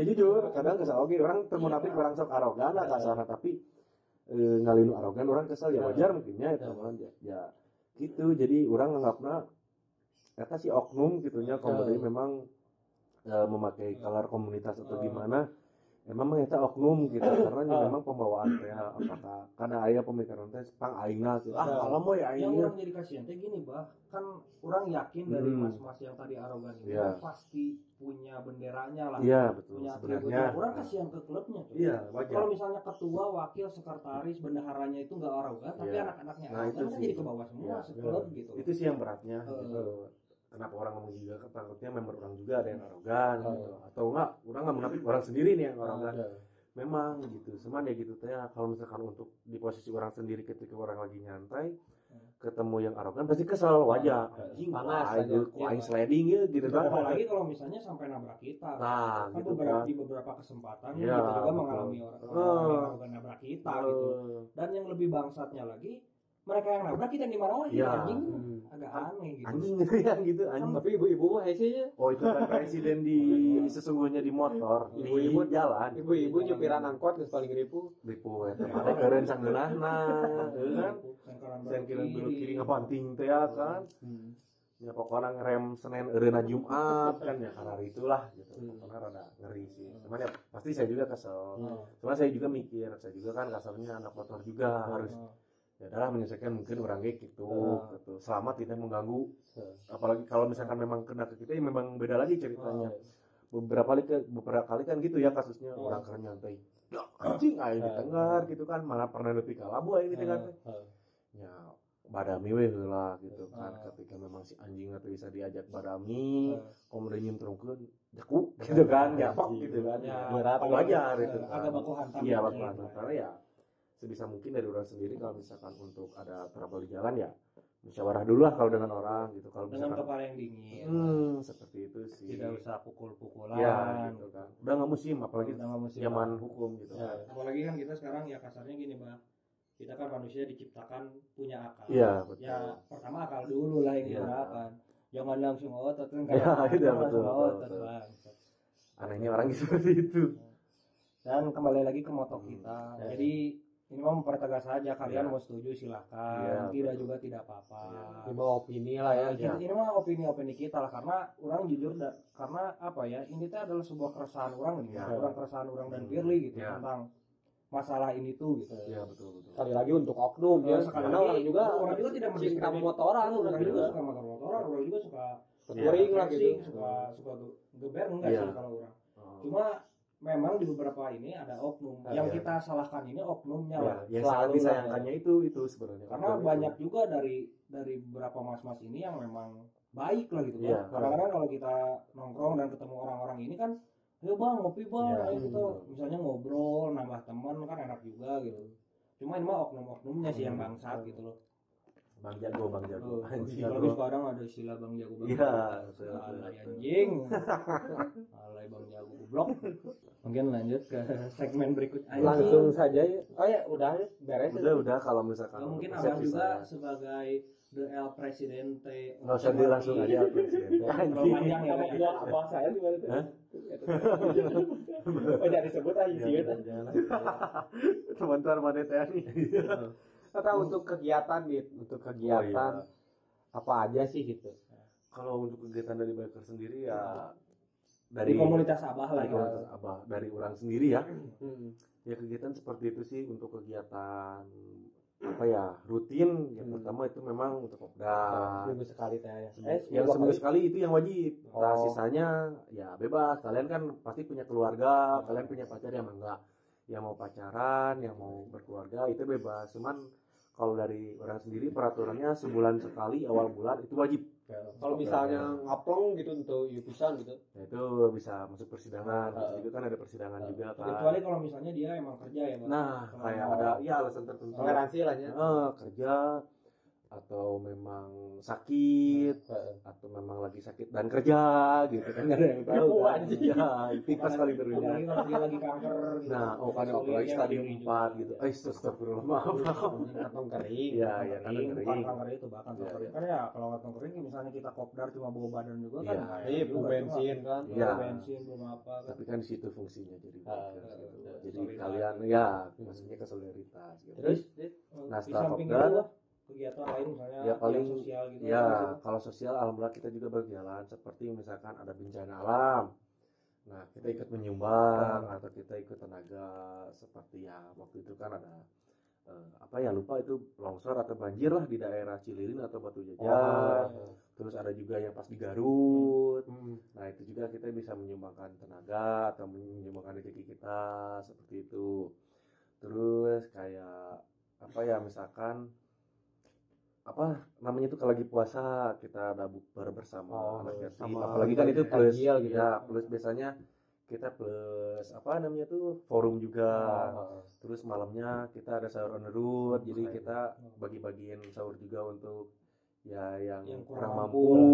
ya jujur kadang kesel oge orang termunafik orang sok arogan lah kasarna tapi eh, ngalinu arogan orang kesel ya wajar mungkinnya itu mah ya, ya gitu. Jadi orang nganggapna kata si oknum gitunya kalau Ya. memang eh, memakai color komunitas atau gimana emang mah eta oknum gitu karena ya memang pembawaan teh apakah karena aya pemikiran teh pang aingna gitu ah Ya. alam we Yang aing orang jadi kasihan teh gini, Bah. Kan orang yakin dari Hmm. mas-mas yang tadi arogan ini Iya. pasti punya benderanya lah. iya betul Punya sebenarnya atributnya. Orang kasihan ke klubnya. iya wajar Kalau misalnya ketua, wakil, sekretaris, bendaharanya itu nggak arogan, tapi Iya. anak-anaknya Nah, arogan itu kan sih. jadi ke bawah semua Iya. seklub gitu. itu sih yang beratnya Eh. gitu. Kenapa orang ngomong juga kan takutnya member orang juga ada yang arogan Eh. gitu. Atau enggak orang nggak munafik orang sendiri nih yang Oh, arogan. Ada. memang gitu. Cuman ya gitu teh kalau misalkan untuk di posisi orang sendiri ketika orang lagi nyantai ketemu yang arogan pasti kesel wajar. Anjing Panas aing sliding ya gitu kan. Apalagi kalau misalnya sampai nabrak kita. nah kan gitu beberapa kan. di beberapa kesempatan Iya, kita juga betul. mengalami orang orang yang arogan nabrak kita gitu. Dan yang lebih bangsatnya lagi, mereka yang nabrak kita yang dimarahin Iya. anjing. Hmm. Agak aneh gitu. anjing gitu ya gitu. Anjing. Tapi ibu-ibu mah hese oh itu kan presiden di sesungguhnya di motor. Ibu-ibu jalan. ibu-ibu nyupiran angkot geus paling ribu. Ribu eta mana keren sanggeunahna teu kan? Sengkeran Saya kira belok kiri. Kiri. ngebanting teh ya kan? Ya pokoknya ngerem Senin ereuna Jumat kan ya. Karena itulah gitu. Hmm. pokoknya rada ngeri sih. Cuman ya pasti saya juga kesel. Hmm. cuman saya juga mikir saya juga kan kasarnya anak motor juga harus ya adalah menyelesaikan mungkin orang kayak gitu Hmm. gitu selama tidak mengganggu Hmm. apalagi kalau misalkan memang kena ke kita ya memang beda lagi ceritanya beberapa kali beberapa kali kan gitu ya kasusnya Hmm. orang keren nyantai ya anjing aing Hmm. ditenggar gitu kan mana pernah lebih kalabu aing ditenggar teh ya badami we heula gitu kan Ah. ketika memang si anjing itu bisa diajak badami Ah. kemudian nyemtrungkeun jaku gitu kan ya pok gitu kan Ya, Berat, wajar agak- itu kan. agak baku hantam iya gitu baku ya. hantam karena ya sebisa mungkin dari orang sendiri kalau misalkan untuk ada trouble di jalan ya musyawarah dulu lah kalau dengan orang gitu kalau dengan misalkan kepala yang dingin hmm seperti itu sih tidak usah pukul-pukulan ya gitu kan udah nggak musim apalagi Udah nggak musim. zaman hukum gitu Ya. kan apalagi kan kita sekarang ya kasarnya gini bang kita kan manusia diciptakan punya akal iya betul ya pertama akal dulu lah yang Iya. digunakan jangan langsung otot kan iya, langsung betul, betul, otot betul. Bang. anehnya orang seperti itu dan kembali lagi ke moto Hmm. kita Ya. jadi ini mau mempertegas saja kalian Iya. mau setuju silahkan Iya, tidak betul. juga tidak apa-apa Ini mah opini lah ya. Kita- ini mah opini-opini kita lah karena orang jujur da, karena apa ya ini tuh adalah sebuah keresahan orang nih Ya. orang keresahan orang dan Hmm. Firly gitu Ya. tentang masalah ini tuh gitu iya betul betul Sekali lagi untuk oknum ya. Eh, sekali Karena lagi, orang juga orang juga tidak mendiskriminasi. motoran orang orang juga juga suka motor-motoran orang juga suka touring lah racing, gitu. suka suka ge- geber enggak Iya. sih kalau orang Oh. cuma memang di beberapa ini ada oknum. Ah, yang iya. kita salahkan ini oknumnya Ya, lah yang Selalu disayangkannya itu itu sebenarnya. Karena Oknum itu. banyak juga dari dari beberapa mas-mas ini yang memang baik lah gitu. Iya. kan kadang-kadang kalau kita nongkrong dan ketemu orang-orang ini kan ayo bang ngopi bang. Iya. ayo kita misalnya ngobrol nambah teman kan enak juga gitu. Cuma ini mah oknum-oknumnya sih yang Hmm. bangsat gitu loh. Bang jago bang jago. Oh, anjing tapi sekarang ada istilah bang jago bang Iya, Jago. betul, alay anjing. Alay bang jago goblok mungkin lanjut ke segmen berikut anjing. langsung saja ya oh ya udah ya beres udah udah kalau misalkan Ya, mungkin persepsi juga saya. sebagai the El Presidente nggak usah dia langsung aja presiden Terlalu anjing panjang ya, gua abang saya tuh? Hah? oh jadi sebut aja sih gitu. sebentar mana teh nih Atau untuk kegiatan gitu, untuk kegiatan Oh, iya. apa aja sih gitu. kalau untuk kegiatan dari biker sendiri ya dari komunitas abah lah dari gitu komunitas abah. Dari orang sendiri ya. Hmm. ya kegiatan seperti itu sih untuk kegiatan apa ya rutin. Yang Hmm. pertama itu memang untuk kopdar Seminggu sekali teh ya. yang seminggu sekali. itu yang wajib. Nah Oh. sisanya ya bebas. Kalian kan pasti punya keluarga. Kalian punya pacar yang enggak. Yang mau pacaran yang mau berkeluarga itu bebas. Cuman kalau dari orang sendiri peraturannya sebulan sekali awal bulan itu wajib Kalau misalnya ngaplong gitu untuk yupisan gitu. Nah, itu bisa masuk persidangan Uh, Terus juga kan ada persidangan uh, juga kan kecuali kalau misalnya dia emang kerja ya Bang. nah kayak ada ya alasan tertentu Toleransi lah ya. Eh, kerja atau memang sakit Heeh. atau memang lagi sakit dan kerja gitu kan nggak ada yang tahu kan ya tipes kali terus apalagi kalau dia lagi kanker gitu. nah oh kan apalagi ya, stadium 4 juga. gitu eh astagfirullah maaf Kantong kering. Iya, iya, Kantong kering, bukan kanker itu bahkan Iya, kering iya. kan ya kalau kantong kering misalnya kita kopdar cuma bawa badan juga kan Iya. Iya, juga, bu bensin kan. cuma bawa bensin belum apa kan tapi kan di situ fungsinya jadi Ah, gitu. jadi kalian ya maksudnya ke solidaritas gitu. Terus Nah, setelah kopdar, kegiatan lain misalnya ya paling sosial gitu ya kalau sosial alhamdulillah kita juga berjalan seperti misalkan ada bencana alam. Nah kita ikut menyumbang atau kita ikut tenaga seperti ya waktu itu kan ada eh, apa ya lupa itu longsor atau banjir lah di daerah Cililin atau Batu Jajar. Oh. terus ada juga yang pas di Garut. Hmm. nah itu juga kita bisa menyumbangkan tenaga atau menyumbangkan rezeki kita seperti itu. Terus kayak apa ya misalkan apa namanya itu kalau lagi puasa kita ada bukber bersama Oh, anak yatim sama apalagi kan itu plus takjil gitu. ya plus biasanya kita plus apa namanya tuh forum juga Oh. terus malamnya kita ada sahur on the road jadi kita bagi-bagiin sahur juga untuk ya yang, Yang kurang, kurang mampu, mampu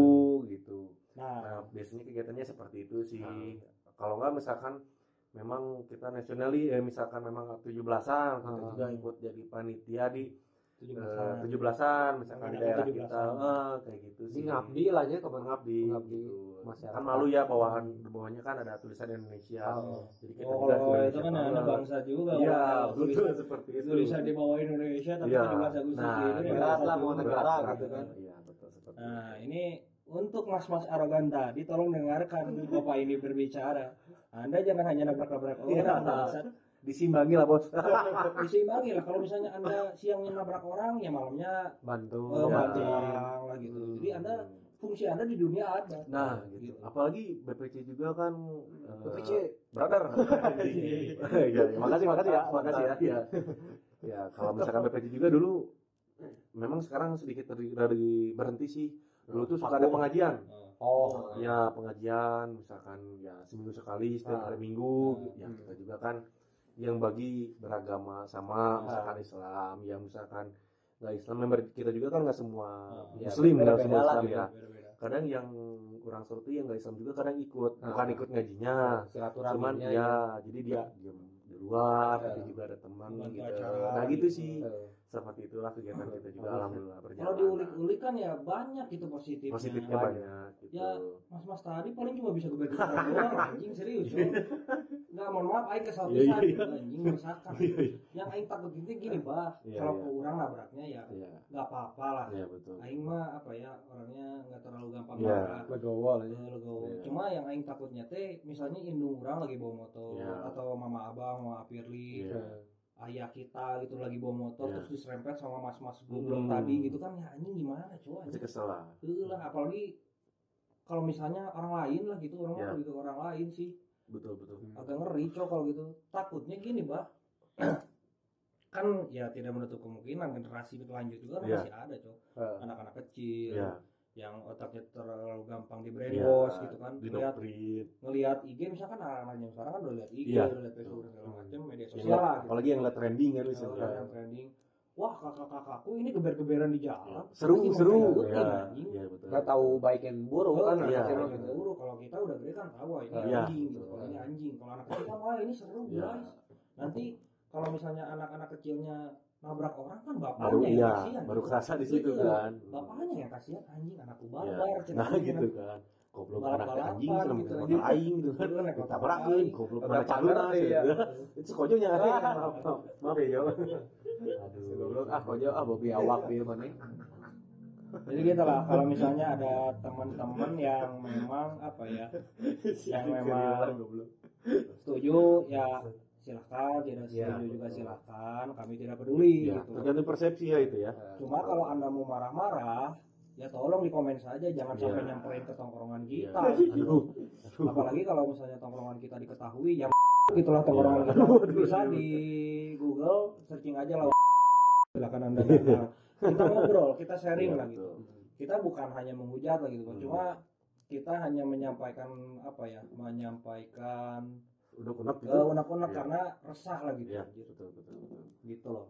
gitu nah Nah, biasanya kegiatannya seperti itu sih. Hmm. Kalau nggak misalkan memang kita nasionali ya misalkan memang 17-an kita Hmm. juga ikut jadi panitia di tujuh eh, belasan 17-an misalkan di Anak daerah 17-an. kita eh, kayak gitu Ini sih. ngabdi lah ya kapan gitu. masyarakat. Kan malu ya bawahan di bawahnya kan ada tulisan Indonesia. Oh. Jadi kita Oh, juga Indonesia itu kan ada bangsa juga. Iya, betul tulisan- seperti itu. Tulisan di bawah Indonesia tapi Iya. 17 Agustus Nah, gitu, berat bangsa lah, mau negara Berat, gitu kan. Iya, betul seperti Nah, ini untuk mas-mas arogan tadi tolong dengarkan Bapak ini berbicara. Anda jangan hanya nabrak-nabrak Iya. orang, bangsat. Disimbangi lah, Bos. Diseimbangi lah kalau misalnya Anda siangnya nabrak orang ya malamnya bantu eh, bantu Iya. orang lah gitu. Jadi Anda fungsi Anda di dunia ada. Nah, gitu. Apalagi BPC juga kan eh, BPC. brother. Iya, iya. makasih makasih ya, makasih ya. Ya, ya kalau misalkan BPC juga dulu memang sekarang sedikit ter- dari berhenti sih. Dulu tuh suka ada pengajian. oh Ya, pengajian misalkan ya seminggu sekali setiap Ah. hari Minggu. Ah. Ya, kita juga kan yang bagi beragama sama Ah. misalkan Islam, yang misalkan nggak Islam member kita juga kan nggak semua Ya, Muslim nggak semua Islam gitu. ya kadang yang kurang tuh yang nggak Islam juga kadang ikut Ah. bukan ikut ngajinya cuman silaturahminya ya jadi dia diam di luar Ah. tapi juga ada teman gitu acara nah gitu sih Eh, seperti itulah kegiatan kita juga Ah. alhamdulillah berjalan Kalau diulik-ulik kan ya banyak gitu positifnya. positifnya banyak gitu Ya, Mas-mas tadi paling cuma bisa orang doang anjing serius. Enggak mohon maaf aing kesal Iya, pisan iya. gitu, anjing meresahkan. Yang aing takut itu gini, Bah. Iya, Kalau iya. ke orang nabraknya ya iya enggak apa-apa lah. iya betul Aing mah apa ya orangnya enggak terlalu gampang Iya. marah. legowo lah ya. Eh, legowo. Iya. Cuma yang aing takutnya teh misalnya indung orang lagi bawa motor Iya. atau mama abang, mama Firly, Iya. Ayah kita gitu lagi bawa motor Iya. terus diserempet sama mas-mas goblok Hmm. tadi gitu kan ya anjing gimana coba masih kesel lah Heeh lah apalagi kalau misalnya orang lain lah gitu orang Ya. lebih ke orang lain sih betul betul agak ngeri cok kalau gitu takutnya gini bah kan ya tidak menutup kemungkinan generasi berlanjut juga kan Ya. masih ada cok Eh, anak-anak kecil Iya. Yang otaknya terlalu gampang di brainwash gitu kan. di ngelihat IG misalkan anak-anaknya sekarang kan udah lihat IG Iya. udah lihat Facebook dan segala macam media Yang sosial lah gitu. apalagi yang lihat trending kan misalnya udah yang trending. Wah kakak-kakakku ini geber-geberan di jalan. Seru pasti seru. ya iya. betul. Nggak tahu baik dan buruk kan? kan iya, iya. gitu. guru kalau kita udah gede kan tahu ini Iya. anjing gitu. Kalau ini anjing. Kalau anak kecil kan wah ini seru Iya. guys. Nanti kalau misalnya anak-anak kecilnya nabrak orang kan baru bapaknya yang iya kasihan baru kerasa di situ Iya. kan. bapaknya yang kasihan anjing anakku barbar cenah nah anjing, gitu kan. Goblok anak anjing serem gitu. gitu. Aing gitu kan. Naik motor tabrakin aing. goblok mana caluna pagar, sih iya. itu kojonya maaf ya aduh. Goblok ah kok ah bobi awak di mana jadi gitu lah kalau misalnya ada teman-teman yang memang apa ya yang memang goblok. setuju ya silahkan tidak Iya, setuju juga betul. silahkan kami tidak peduli ya gitu tergantung persepsi ya itu ya cuma kalau anda mau marah-marah ya tolong di komen saja jangan Iya. sampai nyamperin ke tongkrongan Iya. kita aduh aduh apalagi kalau misalnya tongkrongan kita diketahui ya itulah tongkrongan Iya. kita bisa di Google searching aja lah silakan anda datang. kita ngobrol kita sharing Iya, lah gitu kita bukan hanya menghujat lah gitu Hmm. cuma kita hanya menyampaikan apa ya menyampaikan udah ke gitu unek-unek Iya. karena resah lah gitu Iya, betul betul betul. gitu loh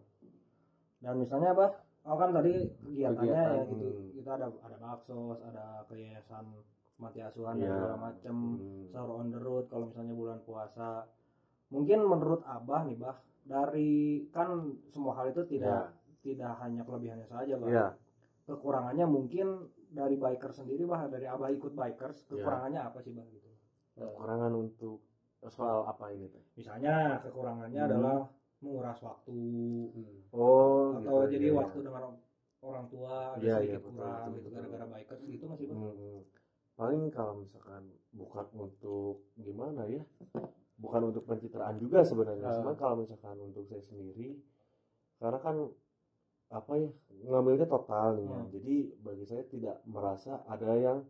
dan misalnya apa oh kan tadi kegiatannya ya Kegiatan, gitu hmm. kita ada ada baksos ada keyayasan mati asuhan Iya. dan segala macem Hmm. sahur on the road kalau misalnya bulan puasa mungkin menurut abah nih bah dari kan semua hal itu tidak tidak hanya kelebihannya saja bah Iya, kekurangannya mungkin dari biker sendiri bah dari abah ikut bikers Iya. kekurangannya apa sih bah gitu kekurangan untuk soal apa ini teh? misalnya kekurangannya Hmm. adalah menguras waktu Oh, atau gitu, jadi iya. waktu dengan orang tua Iya, sedikit iya, betul, kurang betul, gitu gara-gara bikers gitu masih bang Hmm, paling kalau misalkan bukan untuk gimana ya bukan untuk pencitraan juga sebenarnya cuman kalau misalkan untuk saya sendiri karena kan apa ya ngambilnya total nih ya. Hmm. jadi bagi saya tidak merasa ada yang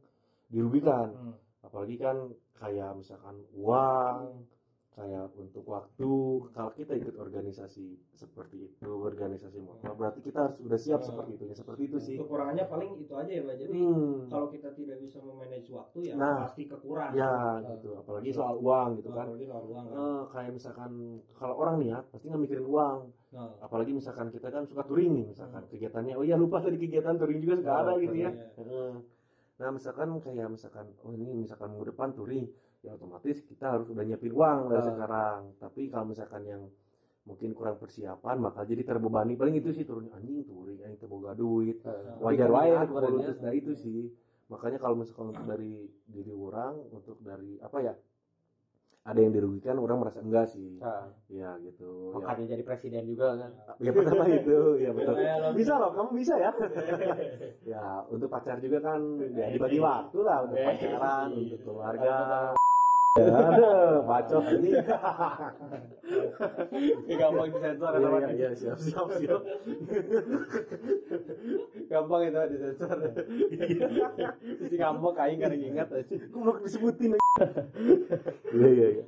dirugikan Hmm. Apalagi kan kayak misalkan uang kayak untuk waktu kalau kita ikut organisasi seperti itu organisasi motor berarti kita harus sudah siap Hmm. seperti itu ya seperti itu sih. Kekurangannya paling itu aja ya pak. Jadi Hmm. kalau kita tidak bisa memanage waktu ya Nah. pasti kekurangan. Ya gitu. Apalagi soal uang gitu kan. Apalagi soal uang kan. Eh, kayak misalkan kalau orang niat pasti nggak mikirin uang. Nah, apalagi misalkan kita kan suka touring nih misalkan. Kegiatannya oh iya lupa tadi kegiatan touring juga suka ada gitu ya. Iya. Heeh. Nah misalkan kayak misalkan oh ini misalkan minggu depan touring ya otomatis kita harus udah nyiapin uang dari Ah. sekarang. Tapi kalau misalkan yang mungkin kurang persiapan maka jadi terbebani. Paling itu sih turun anjing touring anjing terboga duit. Wajar itu sebenarnya. politis nah itu sih. Makanya kalau misalkan untuk dari diri orang untuk dari apa ya ada yang dirugikan orang merasa enggak sih. Nah, ya gitu. Ya, makanya jadi presiden juga kan? Ya pertama itu. Ya betul. Bisa loh kamu bisa ya. Ya untuk pacar juga kan ya dibagi waktu lah untuk pacaran untuk keluarga ya aduh bacot ini. Gampang disensor iya iya iya siap siap siap. Gampang itu disensor. Si ngambek aing kan ingat aja aku mau disebutin. Iya iya iya.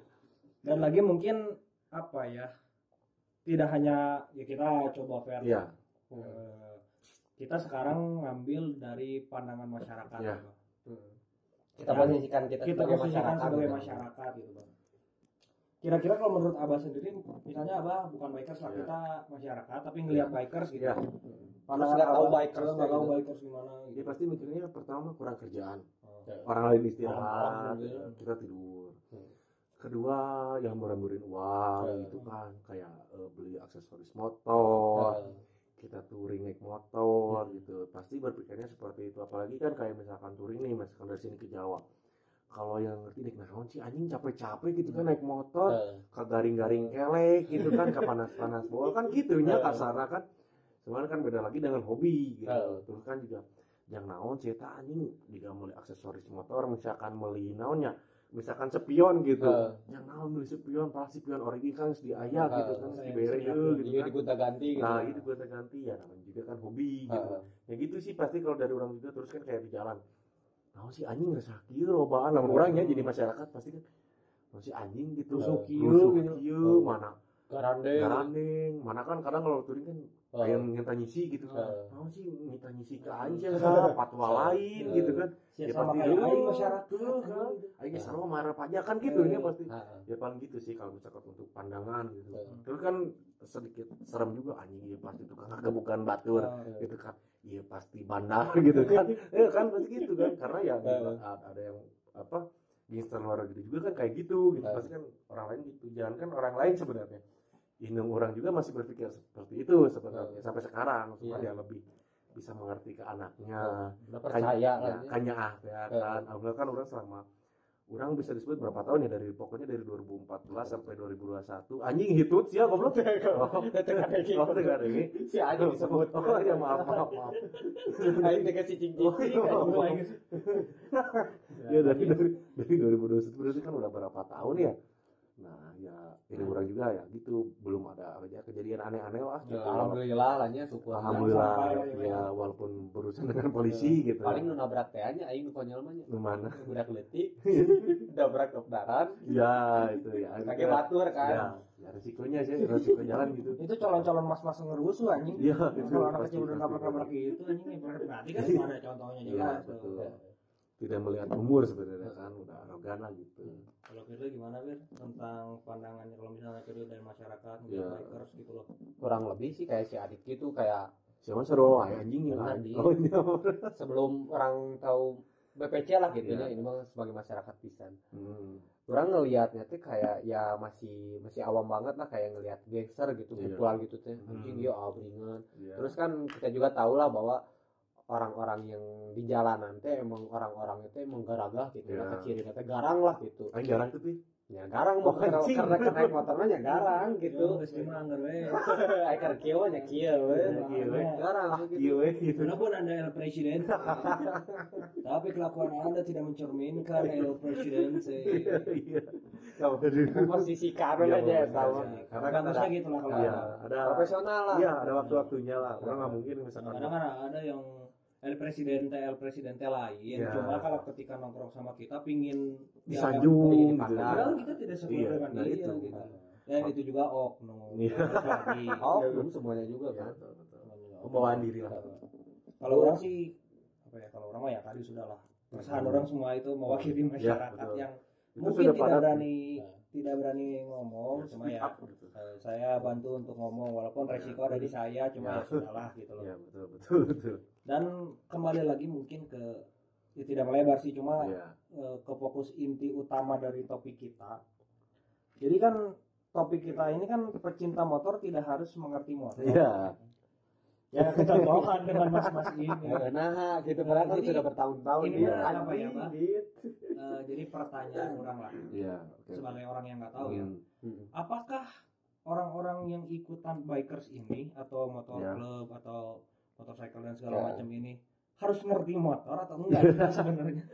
Dan lagi mungkin apa ya tidak hanya ya kita coba fair. Iya. Eh, kita sekarang ngambil dari pandangan masyarakat Iya. ya, Kita posisikan kita, kita sebagai posisikan masyarakat sebagai gitu. masyarakat gitu bang kira-kira kalau menurut abah sendiri misalnya abah bukan bikers lah Iya. kita masyarakat tapi ngelihat bikers gitu Iya. pandangan nggak tahu bikers nggak tahu gitu. bikers gimana dia gitu pasti mikirnya pertama kurang kerjaan Oh. orang lain istirahat ya. kita tidur Hmm. kedua yang murah-murahin uang Hmm. gitu kan kayak eh, beli aksesoris motor kita touring naik motor Hmm. gitu. Pasti berpikirnya seperti itu. Apalagi kan kayak misalkan touring nih misalkan dari sini ke Jawa. Kalau yang ngerti naik naon sih anjing capek-capek gitu kan naik motor ke garing-garing kelek gitu kan ke panas-panas bol kan gitunya Hmm. kasarnya kan. Cuman kan beda lagi dengan hobi gitu. Hmm. terus kan juga yang naon cerita anjing juga mulai aksesoris motor misalkan beli naonnya misalkan sepion gitu Hmm. yang naon beli sepion pasti sepion origi kan di ayah Hmm. gitu kan Saya- di bere saya- gitu juga kan digonta ganti gitu Nah itu gue ganti ya namanya juga kan hobi gitu. Ah, Ya gitu sih pasti kalau dari orang juga terus kan kayak di jalan. Nah si anjing kieu lobaan lamun orang ya jadi masyarakat pasti kan nah si anjing gitu Rusuk kieu kieu gitu gitu. mana garandeng garandeng mana kan kadang kalau touring kan Oh. yang minta nyisi gitu kan. Oh. mau sih minta nyisi ke aing sih sa patwa lain Oh. gitu kan. Ya, Ya, sama pasti kayak dulu, aing masyarakat tuh, kan. aing Oh. sarwa marah pajak kan gitu ini pasti. Ya paling gitu sih kalau misalkan untuk pandangan gitu. Terus kan sedikit serem juga anjing ya pasti tukang kebukan batur gitu kan. Iya pasti bandar gitu kan. Ya kan pasti gitu kan. Karena ya ada ada yang apa gangster luar gitu juga kan kayak gitu gitu. Pasti kan orang lain gitu. Jangan kan orang lain sebenarnya indung orang juga masih berpikir seperti itu sebenarnya sampai sekarang supaya Iya. dia lebih bisa mengerti ke anaknya. Udah percaya lah ya, ya. kanya ah ya kan Alhamdulillah kan orang selama orang bisa disebut berapa tahun ya dari pokoknya dari 2014 sampai 2021 anjing hitut sih goblok. Oh Teka-teki. oh teka-teki. si anjing disebut. oh ya maaf maaf maaf. Cicing Oh, cicing iya. ya dari dari 2021 berarti kan udah berapa tahun ya? Nah ya ini orang juga ya gitu. Belum ada aja kejadian aneh-aneh lah gitu. alhamdulillah lah nya syukur. Alhamdulillah Jangan sampai, ya walaupun berurusan dengan polisi gitu. Paling nu nabrak teh nya aing nu konyol mah nya Di mana budak leutik nabrak kopdaran ya itu ya. Pakai batur ya, kan. Ya resikonya sih resiko jalan gitu. Itu calon-calon mas-mas ngerusuh anjing. Iya, itu. kalau anak kecil udah nabrak-nabrak gitu anjing berarti kan ada contohnya Iya, jelas betul. tidak melihat umur sebenarnya kan lah gitu kalau Firly gimana Bir tentang pandangannya kalau misalnya Firly dari masyarakat mungkin Iya. bikers gitu loh kurang lebih sih kayak si Adit gitu kayak siapa seru ay anjing ya oh iya sebelum orang tahu BPC lah gitu Iya. ya ini mah sebagai masyarakat pisan hmm. orang ngelihatnya tuh kayak ya masih masih awam banget lah kayak ngelihat gangster gitu Iya. kumpulan gitu teh Hmm. anjing dia abringan Iya. terus kan kita juga tahu lah bahwa orang-orang yang di jalanan teh emang orang-orang itu emang garagah gitu. Iya. ya ciri teh garang lah gitu. Aing jarang tuh ya garang mau karena karena naik motornya ya garang gitu. Geus mah anggar we aikar kieu nya kieu we Iya, kieu we. garang gitu iya weh gitu Walaupun anda El Presiden, tapi kelakuan anda tidak mencerminkan El Presiden. iya. Posisi kanan Iya, aja tahu. Karena kan ada- gitu lah kalau iya ada. profesional lah. iya ada waktu-waktunya lah. Orang nggak mungkin misalkan Kadang ada yang El Presidente El Presidente lain, Iya. cuma kalau ketika nongkrong sama kita pingin disanjung Iya, gitu. Padahal kita tidak sesuai Iya, dengan nah dia itu. gitu. Dan itu juga oknum. Iya. Jadi, oh belum semuanya juga Iya, kan betul. pembawaan diri lah Kalau orang sih apa ya kalau orang mah ya tadi sudah lah. Keresahan orang semua itu mewakili masyarakat yang itu mungkin tidak berani tidak berani ngomong cuma speak ya up gitu. eh, saya bantu untuk ngomong walaupun resiko ada di saya cuma Ya. ya sudahlah gitu loh Iya betul betul betul dan kembali lagi mungkin ke ya tidak melebar sih cuma Iya. eh, ke fokus inti utama dari topik kita jadi kan topik kita ini kan pecinta motor tidak harus mengerti motor Iya. Ya kecontohan dengan mas-mas ini nah gitu kan Jadi, sudah bertahun-tahun ini dia mah apa ya, Pak? Gitu. Eh, jadi pertanyaan orang lah Iya. oke. sebagai orang yang nggak tahu ya Hmm. Hmm. apakah orang-orang yang ikutan bikers ini atau motor Ya. club atau motorcycle dan segala Ya. macam ini harus ngerti motor atau enggak sebenarnya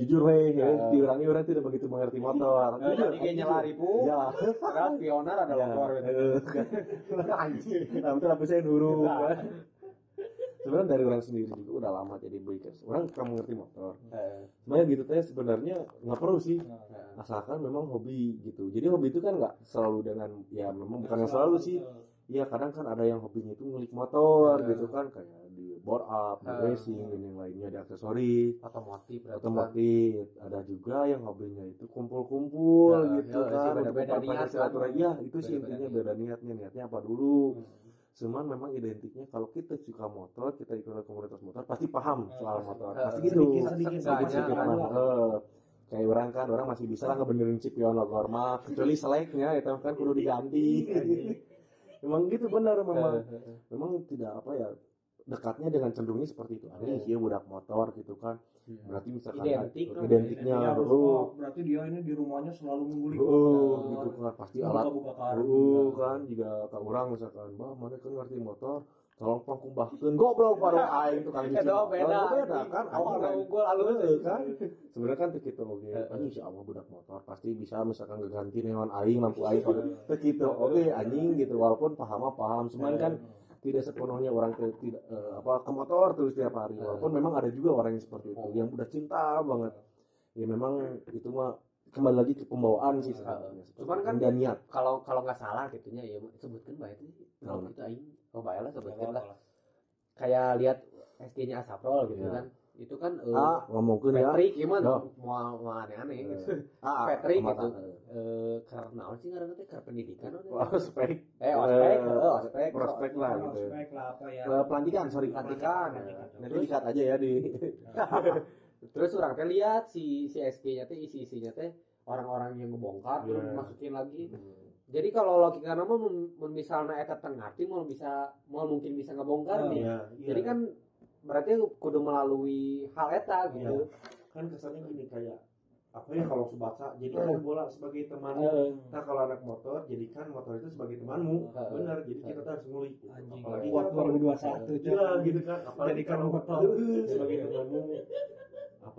Jujur weh, ya, Ya. diurangi orang tidak begitu mengerti motor. Eh, jadi kayak nyelari pu Ya. terus pioner ada motor Eh, Anjing. Nah, betul apa saya nurut kan. Sebenarnya dari orang sendiri juga udah lama jadi bikers. Orang suka mengerti motor. Sebenarnya gitu teh sebenarnya nggak perlu sih. Nah, Asalkan memang hobi gitu. Jadi hobi itu kan nggak selalu dengan ya memang bukan yang selalu sih. Iya kadang kan ada yang hobinya itu ngulik motor gitu kan kayak board up, Ah. racing dan yang lainnya. Di aksesoris. otomotif berarti kan. otomotif ada juga yang hobinya itu kumpul-kumpul Ya, gitu ya, kan untuk niat silaturahmi. Kan. ya itu sih intinya niat. beda niatnya. Niatnya apa dulu? Hmm. cuman memang identiknya kalau kita suka motor kita ikut komunitas motor pasti paham Eh, soal motor. Eh, pasti gitu. sedikit sedikit kayak orang kan orang masih bisa lah ngebenerin cipion logo kecuali seleknya itu kan kudu diganti. Memang gitu benar memang. Eh, memang tidak apa ya dekatnya dengan cenderungnya seperti itu. Ada Eh. sih budak motor gitu kan. Hmm. berarti misalkan Identik ada- lah. identiknya harus, oh, berarti dia ini di rumahnya selalu mengulik. Oh, gitu kan. Pasti alat. buka-buka karung oh, kan. Juga ke orang misalkan bah mana kan ngerti motor? Tolong pangkumbahkeun goblok baru aing tukang cuci Itu beda, beda kan? Awal unggul alus Heeh, kan? Sebenarnya kan tuh gitu oke anjing si Allah budak motor pasti bisa misalkan ngeganti neon aing lampu aing gitu oke anjing gitu. Walaupun paham mah paham. Cuman kan tidak sepenuhnya orang ke, tidak eh, apa ke motor terus tiap hari. Walaupun memang ada juga orang yang seperti itu. Yang udah cinta banget. Ya memang itu mah kembali lagi ke pembawaan sih sebenarnya. Cuman kan dan niat. kalau kalau nggak salah gitunya ya sebutkan baik itu. Kalau kita aing. Oh baiklah Nggak sebutkan lah. lah. kayak lihat SG-nya Asaprol gitu Iya. kan itu kan eh, ah ngomongin ya. Patrick gimana? Oh. mau mau aneh-aneh gitu. Ah Patrick kemata. gitu eh karena apa sih karena teh karena pendidikan atau- Wah, spek eh ospek Eh, eh, ospek. prospek lah gitu. Prospek lah apa ya? Eh, pelantikan sorry. Pelantikan. nanti dikat aja ya di terus orang teh lihat si si SG-nya teh isi-isinya teh orang-orang yang ngebongkar terus Iya. masukin lagi. Jadi kalau mun mun misalnya eta tengarti mau bisa mau mungkin bisa ngebongkar Oh, nih. Iya, jadi kan berarti kudu melalui hal eta gitu. Kan kesannya gini kayak apa ya kalau sebaca jadikan bola sebagai temanmu. Eh, nah kalau anak motor jadikan motor itu sebagai temanmu. Heeh. benar jadi kita harus ngulik. Apalagi Buat kan kalau- 2021 Iya gitu kan. Apalagi Jadikan kalau motor. Sebagai temanmu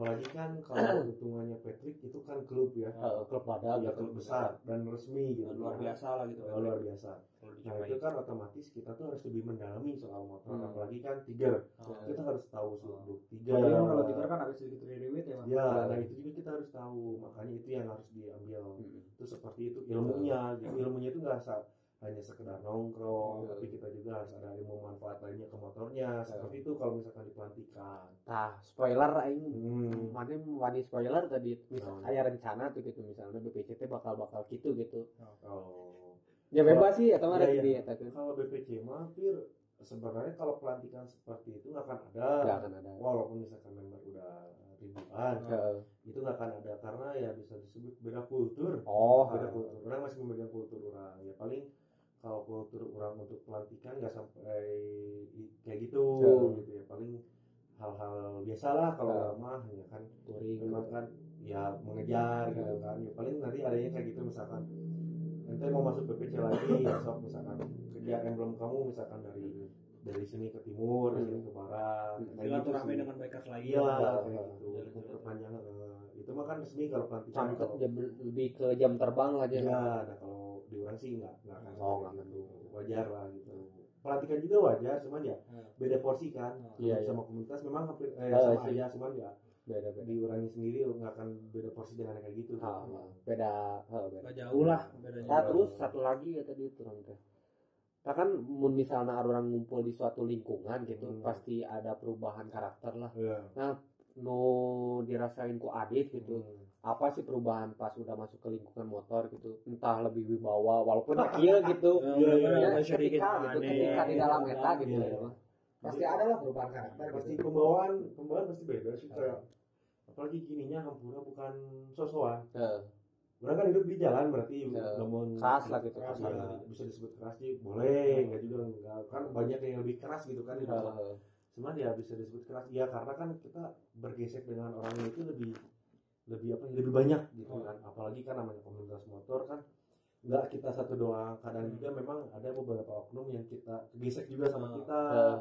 apalagi kan kalau hitungannya Patrick itu kan klub ya klub badak ya klub besar dan resmi gitu luar biasa lah gitu Ya, luar biasa nah itu kan otomatis kita tuh harus lebih mendalami soal motor Hmm. apalagi kan tiga Oh. kita harus tahu seluruh tiga Apalagi kan kalau tidur kan agak sedikit rewet ya. Ya, nah itu juga kita harus tahu. Makanya itu yang harus diambil. Hmm. Itu seperti itu ilmunya. Gitu. Ilmunya itu nggak sa- hanya sekedar nongkrong, Hmm. tapi kita juga harus ada ilmu manfaat lainnya ke motornya. Seperti itu kalau misalkan dipelantikan. Nah, spoiler aing Hmm. mana wani spoiler tadi misal Hmm. aya rencana tuh gitu misalnya BPCT bakal bakal gitu gitu. Oh. Ya bebas sih atau ada Iya, di iya. tuh. Kalau BPC mah, Fir, sebenarnya kalau pelantikan seperti itu nggak akan ada. Enggak akan ada. Walaupun misalkan member udah ribuan, itu nggak akan ada karena ya bisa disebut beda kultur. Oh, beda kultur orang masih memegang kultur orang ya paling kalau kultur orang untuk pelantikan nggak sampai kayak gitu Ya. gitu ya paling hal-hal biasa lah kalau Ya. mah ya kan touring memang kan ya mengejar gitu kan ya paling nanti adanya kayak gitu misalkan ente mau masuk PPC lagi ya sok misalkan kerja emblem kamu misalkan dari dari sini ke timur dari sini ke barat Hmm. kayak gitu Silaturahmi sih. dengan bikers lagi ya. kayak gitu untuk perpanjangan eh, itu mah kan resmi kalau pelantikan jam lebih ke jam terbang aja. Ya, nah kalau orang sih nggak nggak akan Oh, nggak gitu. wajar lah gitu. Pelantikan juga wajar, cuman ya Hmm. beda porsi kan. Iya, sama komunitas memang hampir eh, Oh, sama aja, cuman ya Beda-beda. di orangnya sendiri nggak akan beda porsi dengan kayak gitu. Ah, beda, oh, beda. Jauh lah bedanya. Nah, terus satu lagi ya tadi itu orang teh. Nah, kan mun misalnya orang ngumpul di suatu lingkungan gitu, Hmm. pasti ada perubahan karakter lah. Iya. Nu dirasain ku Adit gitu. Hmm. Apa sih perubahan pas udah masuk ke lingkungan motor gitu? Entah lebih wibawa walaupun kecil gitu. Ya, Iya, iya, Ya, sedikit ketika gitu, ketika di dalam eta gitu Iya. ya. mah. Pasti ada lah perubahan karakter Pasti pasti. pembawaan pembawaan pasti beda sih kayak apalagi gininya hampura bukan sosokan. Heeh. Orang kan hidup di jalan berarti Ya, namun keras lah gitu, keras keras ya, bisa disebut keras sih boleh nggak juga enggak kan banyak yang lebih keras gitu kan di dalam Cuman ya bisa disebut keras ya karena kan kita bergesek dengan orangnya itu lebih lebih apa lebih banyak gitu kan apalagi kan namanya komunitas motor kan nggak kita satu doang kadang juga memang ada beberapa oknum yang kita gesek juga sama Hmm. kita Heeh.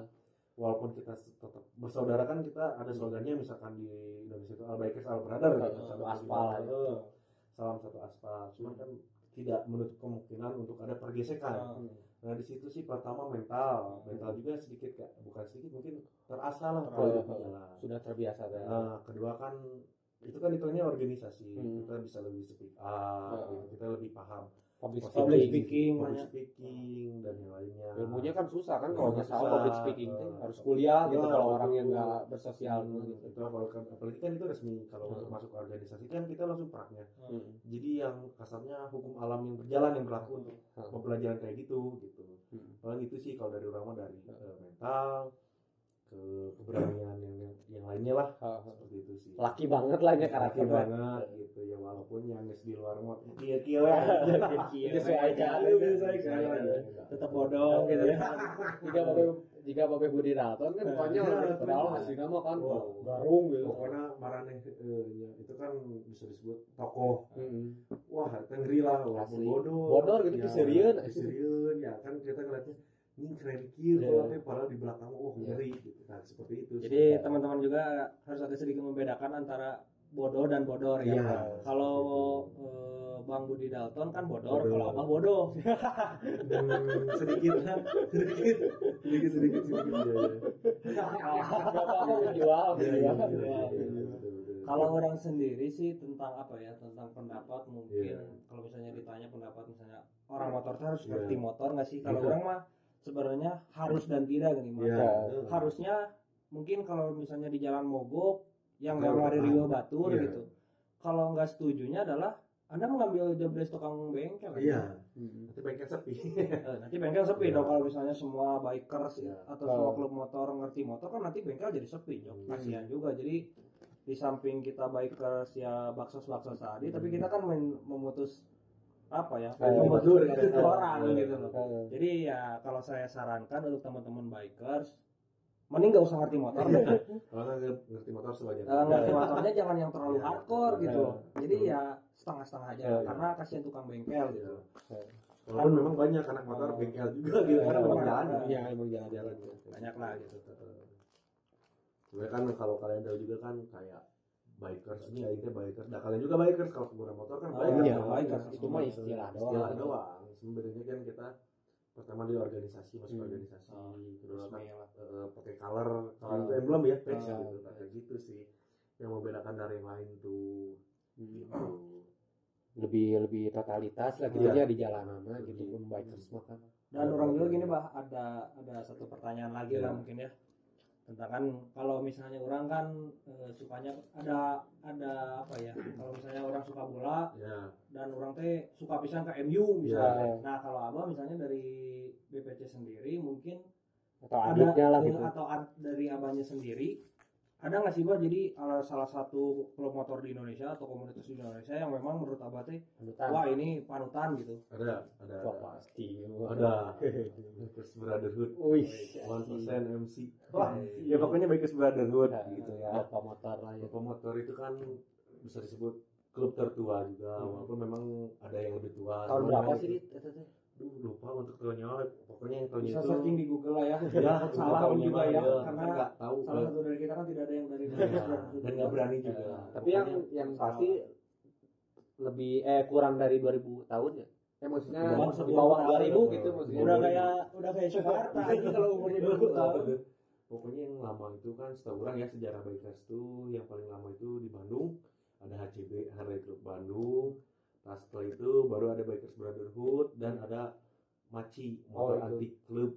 walaupun kita tetap bersaudara kan kita ada slogannya misalkan di Indonesia itu al bikers al brother Hmm. gitu. Satu aspal, ya. eh, salam satu aspal cuman kan tidak menutup kemungkinan untuk ada pergesekan Hmm. Nah di situ sih pertama mental, mental juga sedikit kayak bukan sedikit mungkin terasa lah Terasa. kalau hidup di jalan. Sudah terbiasa ya. Nah kedua kan itu kan hitungnya organisasi, Hmm. kita bisa lebih speak up, Hmm. gitu. kita lebih paham Public Public speaking. speaking, public speaking dan yang lainnya. ilmunya kan susah kan kalau nggak salah public speaking Eh, harus kuliah gitu ya, kalau orang yang nggak bersosial Hmm, gitu. itu apalagi, apalagi kan itu resmi kalau Hmm. untuk masuk organisasi kan kita langsung praknya. Hmm. Jadi yang kasarnya hukum alam yang berjalan yang berlaku untuk pembelajaran kayak gitu gitu. Paling itu sih kalau dari orang mah dari eh, mental ke keberanian yang, yang, lainnya lah. Seperti itu sih. Laki banget lah ya Laki karakternya banget gitu ya walaupun yang geus di luar mah kia kia ya. Disesuaikan. Tetap bodoh gitu ya. jika babe jika babe Budi Dalton kan konyol Iya, padahal bener. aslinya mah kan. Garung gitu. Pokoknya marane eh, ya, itu kan bisa disebut tokoh. Wah tengri lah walaupun bodoh. Bodor gitu, pisirieun. pisirieun ya kan kita ngeliatnya ini keren Iya. yeah. padahal di belakang oh Iya. ngeri gitu nah seperti itu. Jadi teman-teman juga harus ada sedikit membedakan antara bodoh dan bodor ya. Iya. Kalau eh, Bang Budi Dalton kan bodor, Bodoh. kalau Abah bodoh. Hmm, sedikit lah sedikit sedikit sedikit sedikit ya, ya. Iya, iya, iya, Iya. iya, iya. Kalau orang sendiri sih tentang apa ya? Tentang pendapat mungkin Iya. kalau misalnya ditanya pendapat misalnya orang motor tuh harus Iya. ngerti motor nggak sih? Kalau Iya. orang mah sebenarnya harus dan tidak gini Mas. Iya. harusnya mungkin kalau misalnya di jalan mogok yang Iya, nggak lari. Rio Batur Iya. gitu kalau nggak setujunya adalah anda mengambil job desk tukang bengkel kan? Iya. Hmm. Nanti bengkel sepi. Eh, nanti bengkel sepi Iya. dong kalau misalnya semua bikers Iya. atau Kalau- semua klub motor ngerti motor kan nanti bengkel jadi sepi Jok. Hmm. kasihan juga jadi di samping kita bikers ya baksos baksos tadi tapi kita kan men- memutus apa ya memutus betul. rezeki orang Iya. gitu loh Eh, jadi ya kalau saya sarankan untuk teman-teman bikers mending nggak usah ngerti motor deh. Kalau nggak ngerti motor sebagian. Eh, ngerti motornya jangan yang terlalu Iya. hardcore gitu loh jadi ya setengah-setengah aja Iya. karena kasihan tukang bengkel gitu Walaupun memang banyak anak motor bengkel juga gitu karena memang jalan. Iya, emang jalan. Jalan. banyak lah gitu Sebenarnya kan kalau kalian tahu juga kan kayak bikers ini akhirnya bikers. Nah kalian juga bikers kalau pengguna motor kan Oh, bikers. iya, dong. bikers. Itu mah istilah doang. Istilah doang. Sebenarnya kan kita pertama di organisasi masuk Hmm. organisasi Oh, terus eh, pakai color color Hmm. itu emblem ya patch Ah. gitu kayak gitu sih yang membedakan dari yang lain tuh gitu Lebih lebih totalitas lah gitu Iya. ya di jalanan mah gitu pun bikers mah kan. Dan orang juga gini bah, ada ada satu pertanyaan lagi Iya. lah mungkin ya tentang kan kalau misalnya orang kan eh, sukanya ada ada apa ya kalau misalnya orang suka bola ya dan orang teh suka pisan ke MU misalnya. Iya. Nah kalau abah misalnya dari BPC sendiri mungkin Atau ada adiknya lah eh, gitu. atau ad- dari abahnya sendiri ada nggak sih bah jadi ala- salah satu klub motor di Indonesia atau komunitas di Indonesia yang memang menurut abah teh wah ini panutan gitu. ada ada Wah, pasti. ada. Bikers brotherhood. Wih, one percent MC Wah, ya pokoknya bikers brotherhood Nah, gitu ya. Apa motor lah ya. Bapak motor itu kan bisa disebut klub tertua juga walaupun memang ada yang lebih tua. Tahun berapa memang sih itu-? Duh, lupa untuk tahunnya pokoknya yang tahunnya bisa itu searching di Google lah ya. ya Takut salah juga ya karena nggak tahu salah satu dari kita kan tidak ada yang dari Ya, dan nggak berani juga Eh, Tapi yang yang pasti lebih eh kurang dari 2000 tahun ya. Ya maksudnya di bawah tahun. 2000 gitu maksudnya. udah kayak udah kayak Jakarta ini kalau umurnya 20 tahun. pokoknya yang lama itu kan setahu orang ya sejarah bikers tuh yang paling lama itu di Bandung ada HCB Harley Club Bandung Nah, setelah itu baru ada Bikers Brotherhood dan ada Maci Oh, Motor itu. Antik Club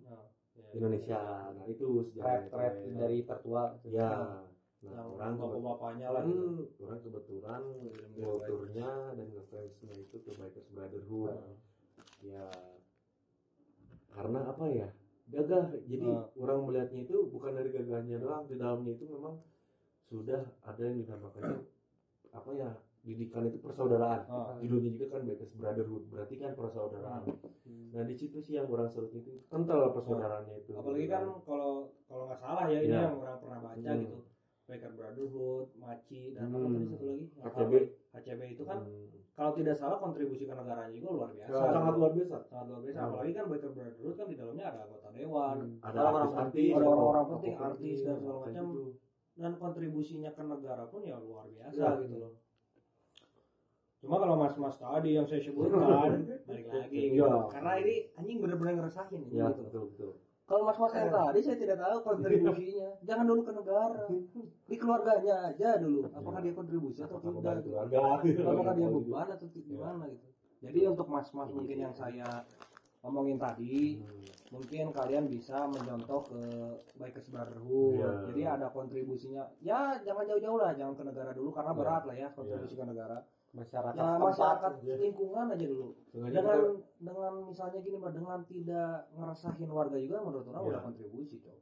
Indonesia. Nah itu sejarah Rap-rap dari tertua. Ya. Nah, yang orang bapak kebet- bapaknya lah gitu. Orang kebetulan kulturnya dan ngefansnya itu ke Bikers Brotherhood. Hmm. Ya karena apa ya? Gagah. Jadi Hmm. orang melihatnya itu bukan dari gagahnya doang, di dalamnya itu memang sudah ada yang dinamakannya apa ya? Didikan itu persaudaraan. Oh. Judulnya juga kan Bikers Brotherhood, berarti kan persaudaraan. Hmm. Nah di situ sih yang orang serut itu kental persaudaraannya itu. apalagi kan kalau kalau nggak salah ya ini Iya. yang orang pernah baca Hmm. gitu Baker Brotherhood, Maci dan apa Hmm. tadi satu lagi HCB. HCB itu kan Hmm. kalau tidak salah kontribusi ke negaranya juga luar biasa Ya, sangat luar biasa. sangat luar biasa Hmm. apalagi kan Baker Brotherhood kan di dalamnya ada anggota dewan Ada orang-orang artis-artis, ada orang-orang penting artis dan segala macam gitu. dan kontribusinya ke negara pun ya luar biasa Ya. gitu loh cuma kalau mas-mas tadi yang saya sebutkan balik lagi gitu. Iya. karena ini anjing bener-bener ngerasain Ya gitu betul betul. kalau mas-mas yang tadi saya tidak tahu kontribusinya jangan dulu ke negara di keluarganya aja dulu apakah dia kontribusi atau tidak gitu. keluarga? apakah dia Gitu. beban atau ti- gimana gitu jadi untuk mas-mas mungkin yang saya ngomongin tadi Hmm. mungkin kalian bisa mencontoh ke Bikers Brotherhood Iya. jadi ada kontribusinya ya jangan jauh-jauh lah jangan ke negara dulu karena Iya. berat lah ya kontribusi ke negara Masyarakat ya setempat. masyarakat ya. lingkungan aja dulu Sengaja dengan kita- dengan misalnya gini mbak dengan tidak ngerasahin warga juga menurut orang Iya. udah kontribusi tuh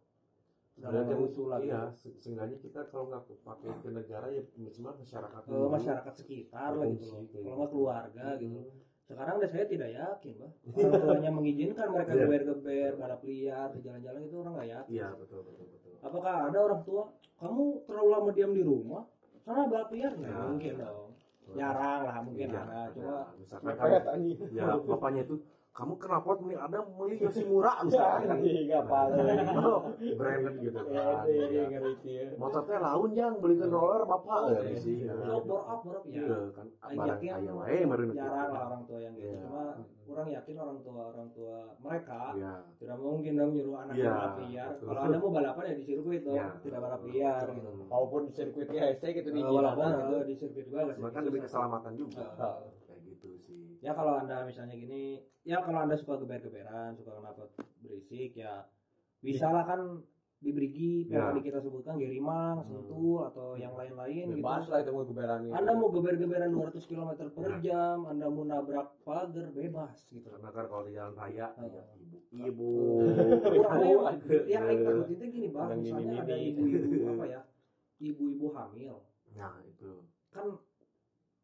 sebenarnya lagi iya, se- seenggaknya kita kalau nggak pakai ke negara ya cuma masyarakat ke masyarakat sekitar lah gitu loh. Kalau nggak keluarga gitu Hmm. sekarang deh saya tidak yakin bah orang tuanya mengizinkan mereka Iya. geber-geber balap liar jalan-jalan itu orang nggak yakin Iya betul betul betul. apakah ada orang tua kamu terlalu lama diam di rumah sana balap liar nggak Ya. mungkin dong jarang lah mungkin Iya, ada cuma misalkan Kayak tanya. ya bapaknya itu kamu kenapa beli ada beli Yoshimura misalkan Enggak apa-apa. branded gitu Ya, kan iya, ya. ya. motornya laun jang belikan roller bapak ya Iya. sih so bor up bor up ya Iya kan barang wae meureun gitu. jarang lah orang tua yang gitu Iya. cuma orang yakin orang tua orang tua mereka Iya. tidak mungkin dong nyuruh anak Iya, balap liar betul. kalau anda mau balapan ya di sirkuit dong Iya. tidak balap liar gitu. Walaupun sirkuit IHST gitu di Eh, walaupun gitu. eh, di sirkuit juga nggak kan susah. keselamatan juga gitu sih ya kalau anda misalnya gini ya kalau anda suka geber-geberan suka kenapa berisik ya bisa lah kan di Brigi yang Ya. tadi kita sebutkan Gerimang, Sentul atau yang lain-lain gitu. bebas lah itu mau geberan Anda mau geber-geberan 200 km per jam, Anda mau nabrak pagar bebas gitu. karena kan kalau di jalan raya Oh. ya, ibu. Ibu. Lebih, yang lain takut itu gini bang, Yang misalnya ada ibu-ibu apa ya, ibu-ibu hamil, nah itu. Kan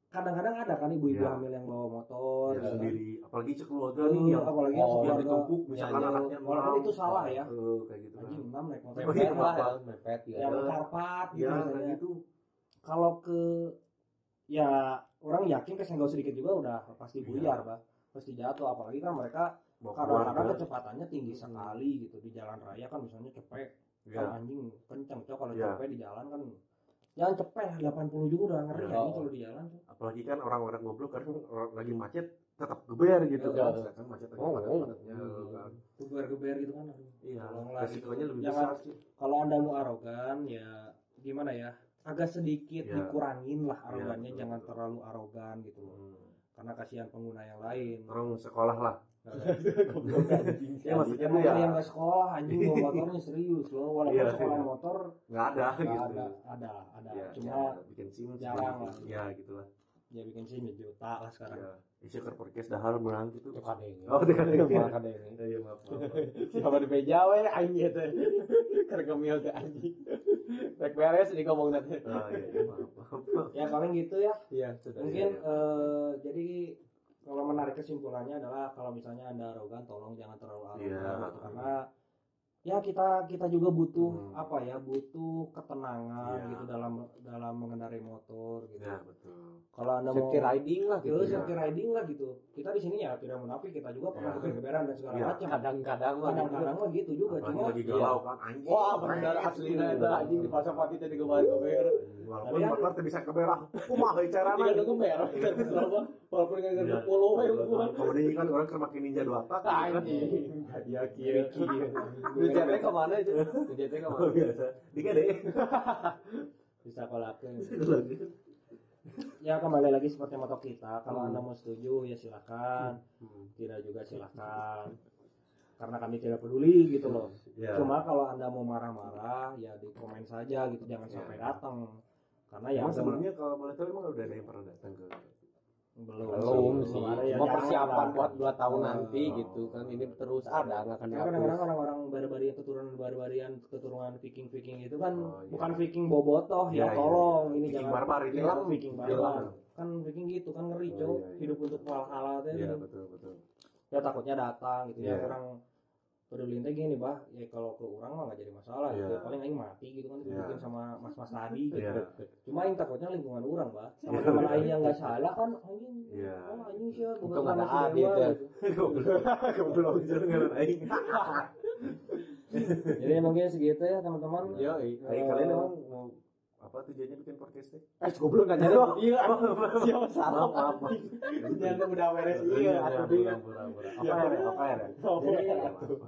kadang-kadang ada kan ibu-ibu Ya. hamil yang bawa motor, ya, sendiri apalagi sekeluarga Eh, nih yang apalagi Oh, yang sekeluarga. ditumpuk misalkan Ya, anaknya walaupun itu salah ya. Eh, kayak gitu kan Anjing enam naik motor, Oh, iya, mepet lah kenapa? mepet ya yang karpat gitu ya kayak gitu Kalau ke ya orang yakin kesenggol sedikit juga udah pasti Iya. buyar, bah. pasti jatuh. Apalagi kan mereka kadang-kadang kecepatannya tinggi sekali gitu di jalan raya kan misalnya cepet ya kan anjing kenceng cok kalau Iya. cepet di jalan kan jangan cepet lah 80 juga udah ngeri Iya. anjing kalau di jalan tuh apalagi kan orang-orang goblok kan orang lagi macet tetap geber gitu Iya. kan Sedangkan macet Oh, padat oh. padatnya kan geber-geber gitu kan iya Tolonglah resikonya gitu. lebih Jangan- besar sih kalau anda mau arogan ya gimana ya agak sedikit Iya. dikurangin lah Iya, arogannya betul, jangan terlalu arogan gitu loh Hmm. karena kasihan pengguna yang lain orang sekolah lah ya ya maksudnya tuh ya. yang nggak sekolah anjing bawa motornya serius loh. Walaupun Iya. sekolah motor nggak ada nggak gitu. ada ada ada. Ya, cuma ya, bikin sim jarang lah. ya gitulah. Ya bikin sih juta lah sekarang. Ya isi ke podcast dahar menang gitu itu kadeng. Oh, itu kadeng. Malah kadeng. Ya maaf siapa di meja we anjing itu. Kergemil ke anjing. Rek beres di ngomong nanti. Ah, iya, iya, maaf maaf ya paling gitu ya. Iya sudah mungkin eh, jadi kalau menarik kesimpulannya adalah kalau misalnya anda arogan tolong jangan terlalu arogan Iya. gitu. karena ya kita kita juga butuh Hmm. apa ya butuh ketenangan Iya. gitu dalam dalam mengendarai motor gitu ya betul kalau anda mau safety riding lah gitu Terus ya. safety riding lah gitu. Kita di sini ya tidak munafik, kita juga pernah Ya. geber-geberan dan segala Iya. macam. kadang-kadang lah gitu. Kadang-kadang mah gitu juga, cuma lagi galau kan anjing wah benar aslinya itu anjing di pasar pati tadi balik keber walaupun motor tuh bisa keberah kumaha carana Tiga dulu keber walaupun nggak puluh we gua kemudian kan orang kermakin ninja dua tak gitu kan. anjing hadiah kiri kiri Nujatnya ke mana aja Nujatnya ke mana Oh, biasa digede bisa kolakin. Ya kembali lagi seperti moto kita. Kalau Hmm. anda mau setuju ya silakan. Tidak juga silakan. Karena kami tidak peduli gitu loh. ya Cuma kalau anda mau marah-marah ya di komen saja gitu, jangan Ya. sampai datang. Karena ya emang sebelumnya kalau boleh tahu emang udah ada yang pernah datang ke belum belum sih cuma jarang persiapan lah. buat dua tahun Oh. nanti gitu kan ini terus ada nggak akan Karena kadang-kadang orang-orang barbari keturunan barbarian keturunan viking viking itu kan Oh, iya. bukan viking bobotoh Iya, ya iya. tolong ini Viking jangan barbar ini bilang kan viking film. barbar kan viking gitu kan ngeri Oh, iya, iya. hidup untuk hal-hal iya gitu. betul betul ya takutnya datang gitu ya Iya. orang peduli teh gini bah ya kalau ke orang mah gak jadi masalah. Iya. ya paling aing mati gitu kan Iya. dibikin sama mas-mas tadi gitu. Iya. Cuma aing takutnya lingkungan orang bah teman-teman aing yang gak salah kan anjing. Iya. oh anjing sih Untung bukan ada dewa ya. gitu. goblok. Jangan aing. Jadi mungkin segitu ya teman-teman. Eh, kalian emang mau apa tujuannya bikin podcast teh? Eh goblok nanya iya siapa salah? Maaf maaf yang udah beres. Iya atau dia apa ya apa ya? Jadi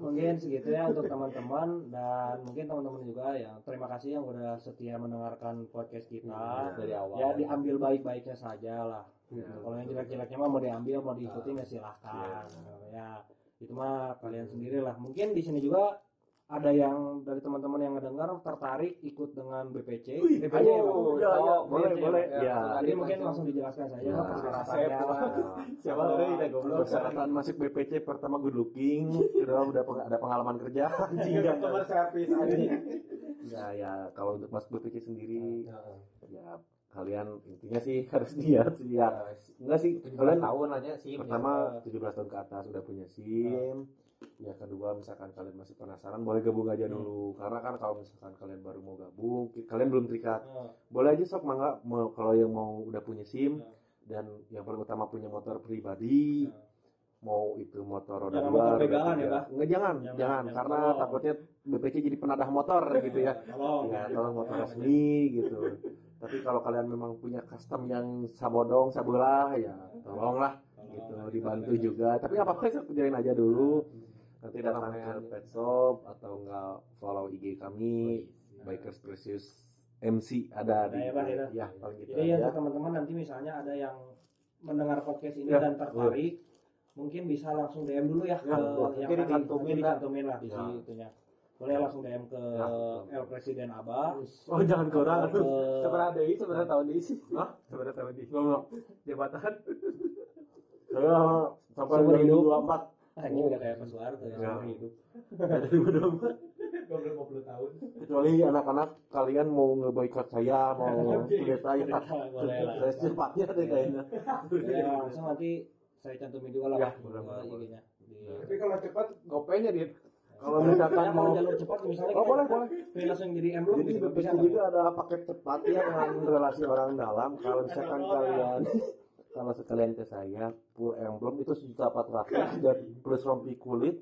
mungkin segitu ya untuk teman-teman. Dan mungkin teman-teman juga ya terima kasih yang udah setia mendengarkan podcast kita. dari awal. Ya diambil baik-baiknya saja lah. Ya. Kalau yang jelek-jeleknya mah mau diambil mau diikutin ya silahkan. Ya. Itu mah kalian sendiri lah. Mungkin di sini juga ada yang dari teman-teman yang ngedengar tertarik ikut dengan BPC. BPC ya, Bang? oh, ya, ya, boleh, BPC, boleh. Ya. Jadi mungkin langsung dijelaskan saja Ya. Persyaratannya. siapa tadi kita goblok persyaratan masuk BPC pertama good looking kedua udah peng- ada pengalaman kerja customer service aja ya ya kalau untuk masuk BPC sendiri ya kalian intinya sih harus niat sih ya enggak sih kalian tahun aja sih pertama 17 tahun ke atas udah punya SIM ya kedua misalkan kalian masih penasaran boleh gabung aja dulu. Karena kan kalau misalkan kalian baru mau gabung kalian belum terikat. Oh, boleh aja sok mangga mau kalau yang mau udah punya SIM dan yang paling utama punya motor pribadi Ya. mau itu motor roda Jangan dua motor pegangan ya, Pak? Nggak, jangan, Jangan, jangan, karena Oh. takutnya BPC jadi penadah motor gitu ya. Tolong. ya tolong motor resmi gitu. Tapi kalau kalian memang punya custom yang sabodong sabelah ya tolonglah. gitu dibantu juga. Tapi apa apa kerjain aja dulu nanti datang ke pet shop atau enggak follow IG kami Bikers Precious MC ada Ada di ya, Pak, ya. ya paling gitu Jadi aja. untuk teman-teman nanti misalnya ada yang mendengar podcast ini Ya, dan tertarik mungkin bisa langsung DM dulu ya ke Ya, yang nanti tadi dicantumin nanti lah. dicantumin lah di Ya. situnya. Boleh langsung DM ke El Presiden Abah. Oh jangan ke orang. Ke sebenarnya deui sebenarnya tahun deui sih Hah? sebenarnya tahun deui Enggak, jabatan Saya sampai Seumur hidup. 2024 Ah, ini udah kayak Mas Soeharto ya, seumur hidup. Ada 2024 50 tahun. Kecuali anak-anak kalian mau ngeboikot saya mau ya Boleh lah. saya secepatnya deh kayaknya. Ya, langsung nanti saya cantumin juga lah Ya, Pak. IG-nya. Tapi kalau cepat gopenya dia kalau misalkan mau jalur cepat misalnya Oh, boleh, boleh. langsung jadi emblem jadi gitu, BPC juga ada paket cepat ya dengan relasi orang dalam. Kalau misalkan kalian kalau sekalian ke saya full emblem itu sejuta empat ratus dan plus rompi kulit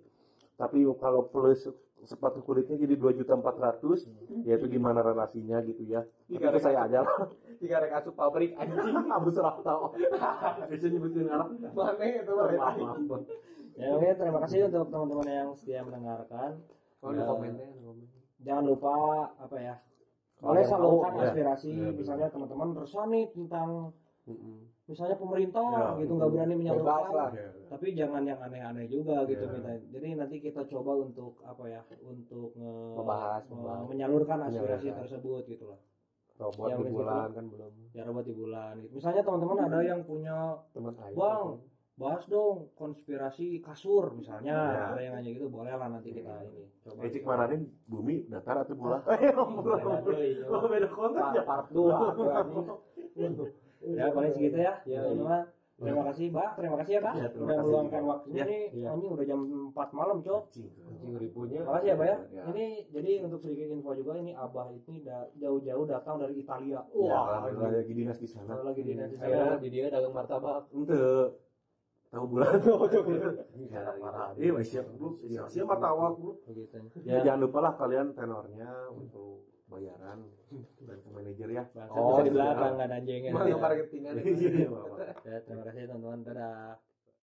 tapi kalau plus sepatu kulitnya jadi dua juta empat ratus ya itu gimana relasinya gitu ya tapi itu saya aja lah tiga rek asup pabrik anjing abu serah tau bisa nyebutin orang mana itu maaf maaf Ya, oke, terima kasih untuk teman-teman yang setia mendengarkan. kalau di komennya di komen. Jangan lupa apa ya? Kalau Boleh salurkan ya. aspirasi, Ya, benar. misalnya teman-teman resah nih tentang. Misalnya pemerintah Ya, gitu nggak berani menyalurkan. lah Ya. Tapi jangan yang aneh-aneh juga gitu Ya. minta. Jadi nanti kita coba untuk apa ya? Untuk nge- Membahas, me- membahas. menyalurkan aspirasi Menyalurkan. tersebut gitu lah. robot Yang di bulan kan belum Ya robot di bulan. Gitu. Misalnya teman-teman ada yang punya teman Bang, bahas dong konspirasi kasur misalnya Ya. ada yang nanya gitu boleh lah nanti kita ini coba Eh, mana nih bumi datar atau bulan? Beda deui, Oh, coba. beda konten ya. part 2 ya paling segitu ya Ya, teman-teman terima kasih mbak terima kasih ya kak Ya, terima udah kasih. meluangkan waktunya Ya, nih ya. anjing udah jam 4 malam cok anjing ribunya makasih ya pak ya Ya. ini jadi untuk sedikit info juga ini abah ini da- jauh-jauh datang dari Italia Wah, wah alhamdulillah lagi dinas di sana. kalau lagi di nanti saya saya di dia dagang martabak Ente tahu bulan Ya, parah. Iya, siap. Siap aku. begitu Ya, jangan lupa lah kalian tenornya untuk bayaran. Dan ke manajer ya. Bangsa Oh, di belakang nggak ada anjingnya Bang, marketingan Iya, ya terima kasih teman-teman. Dadah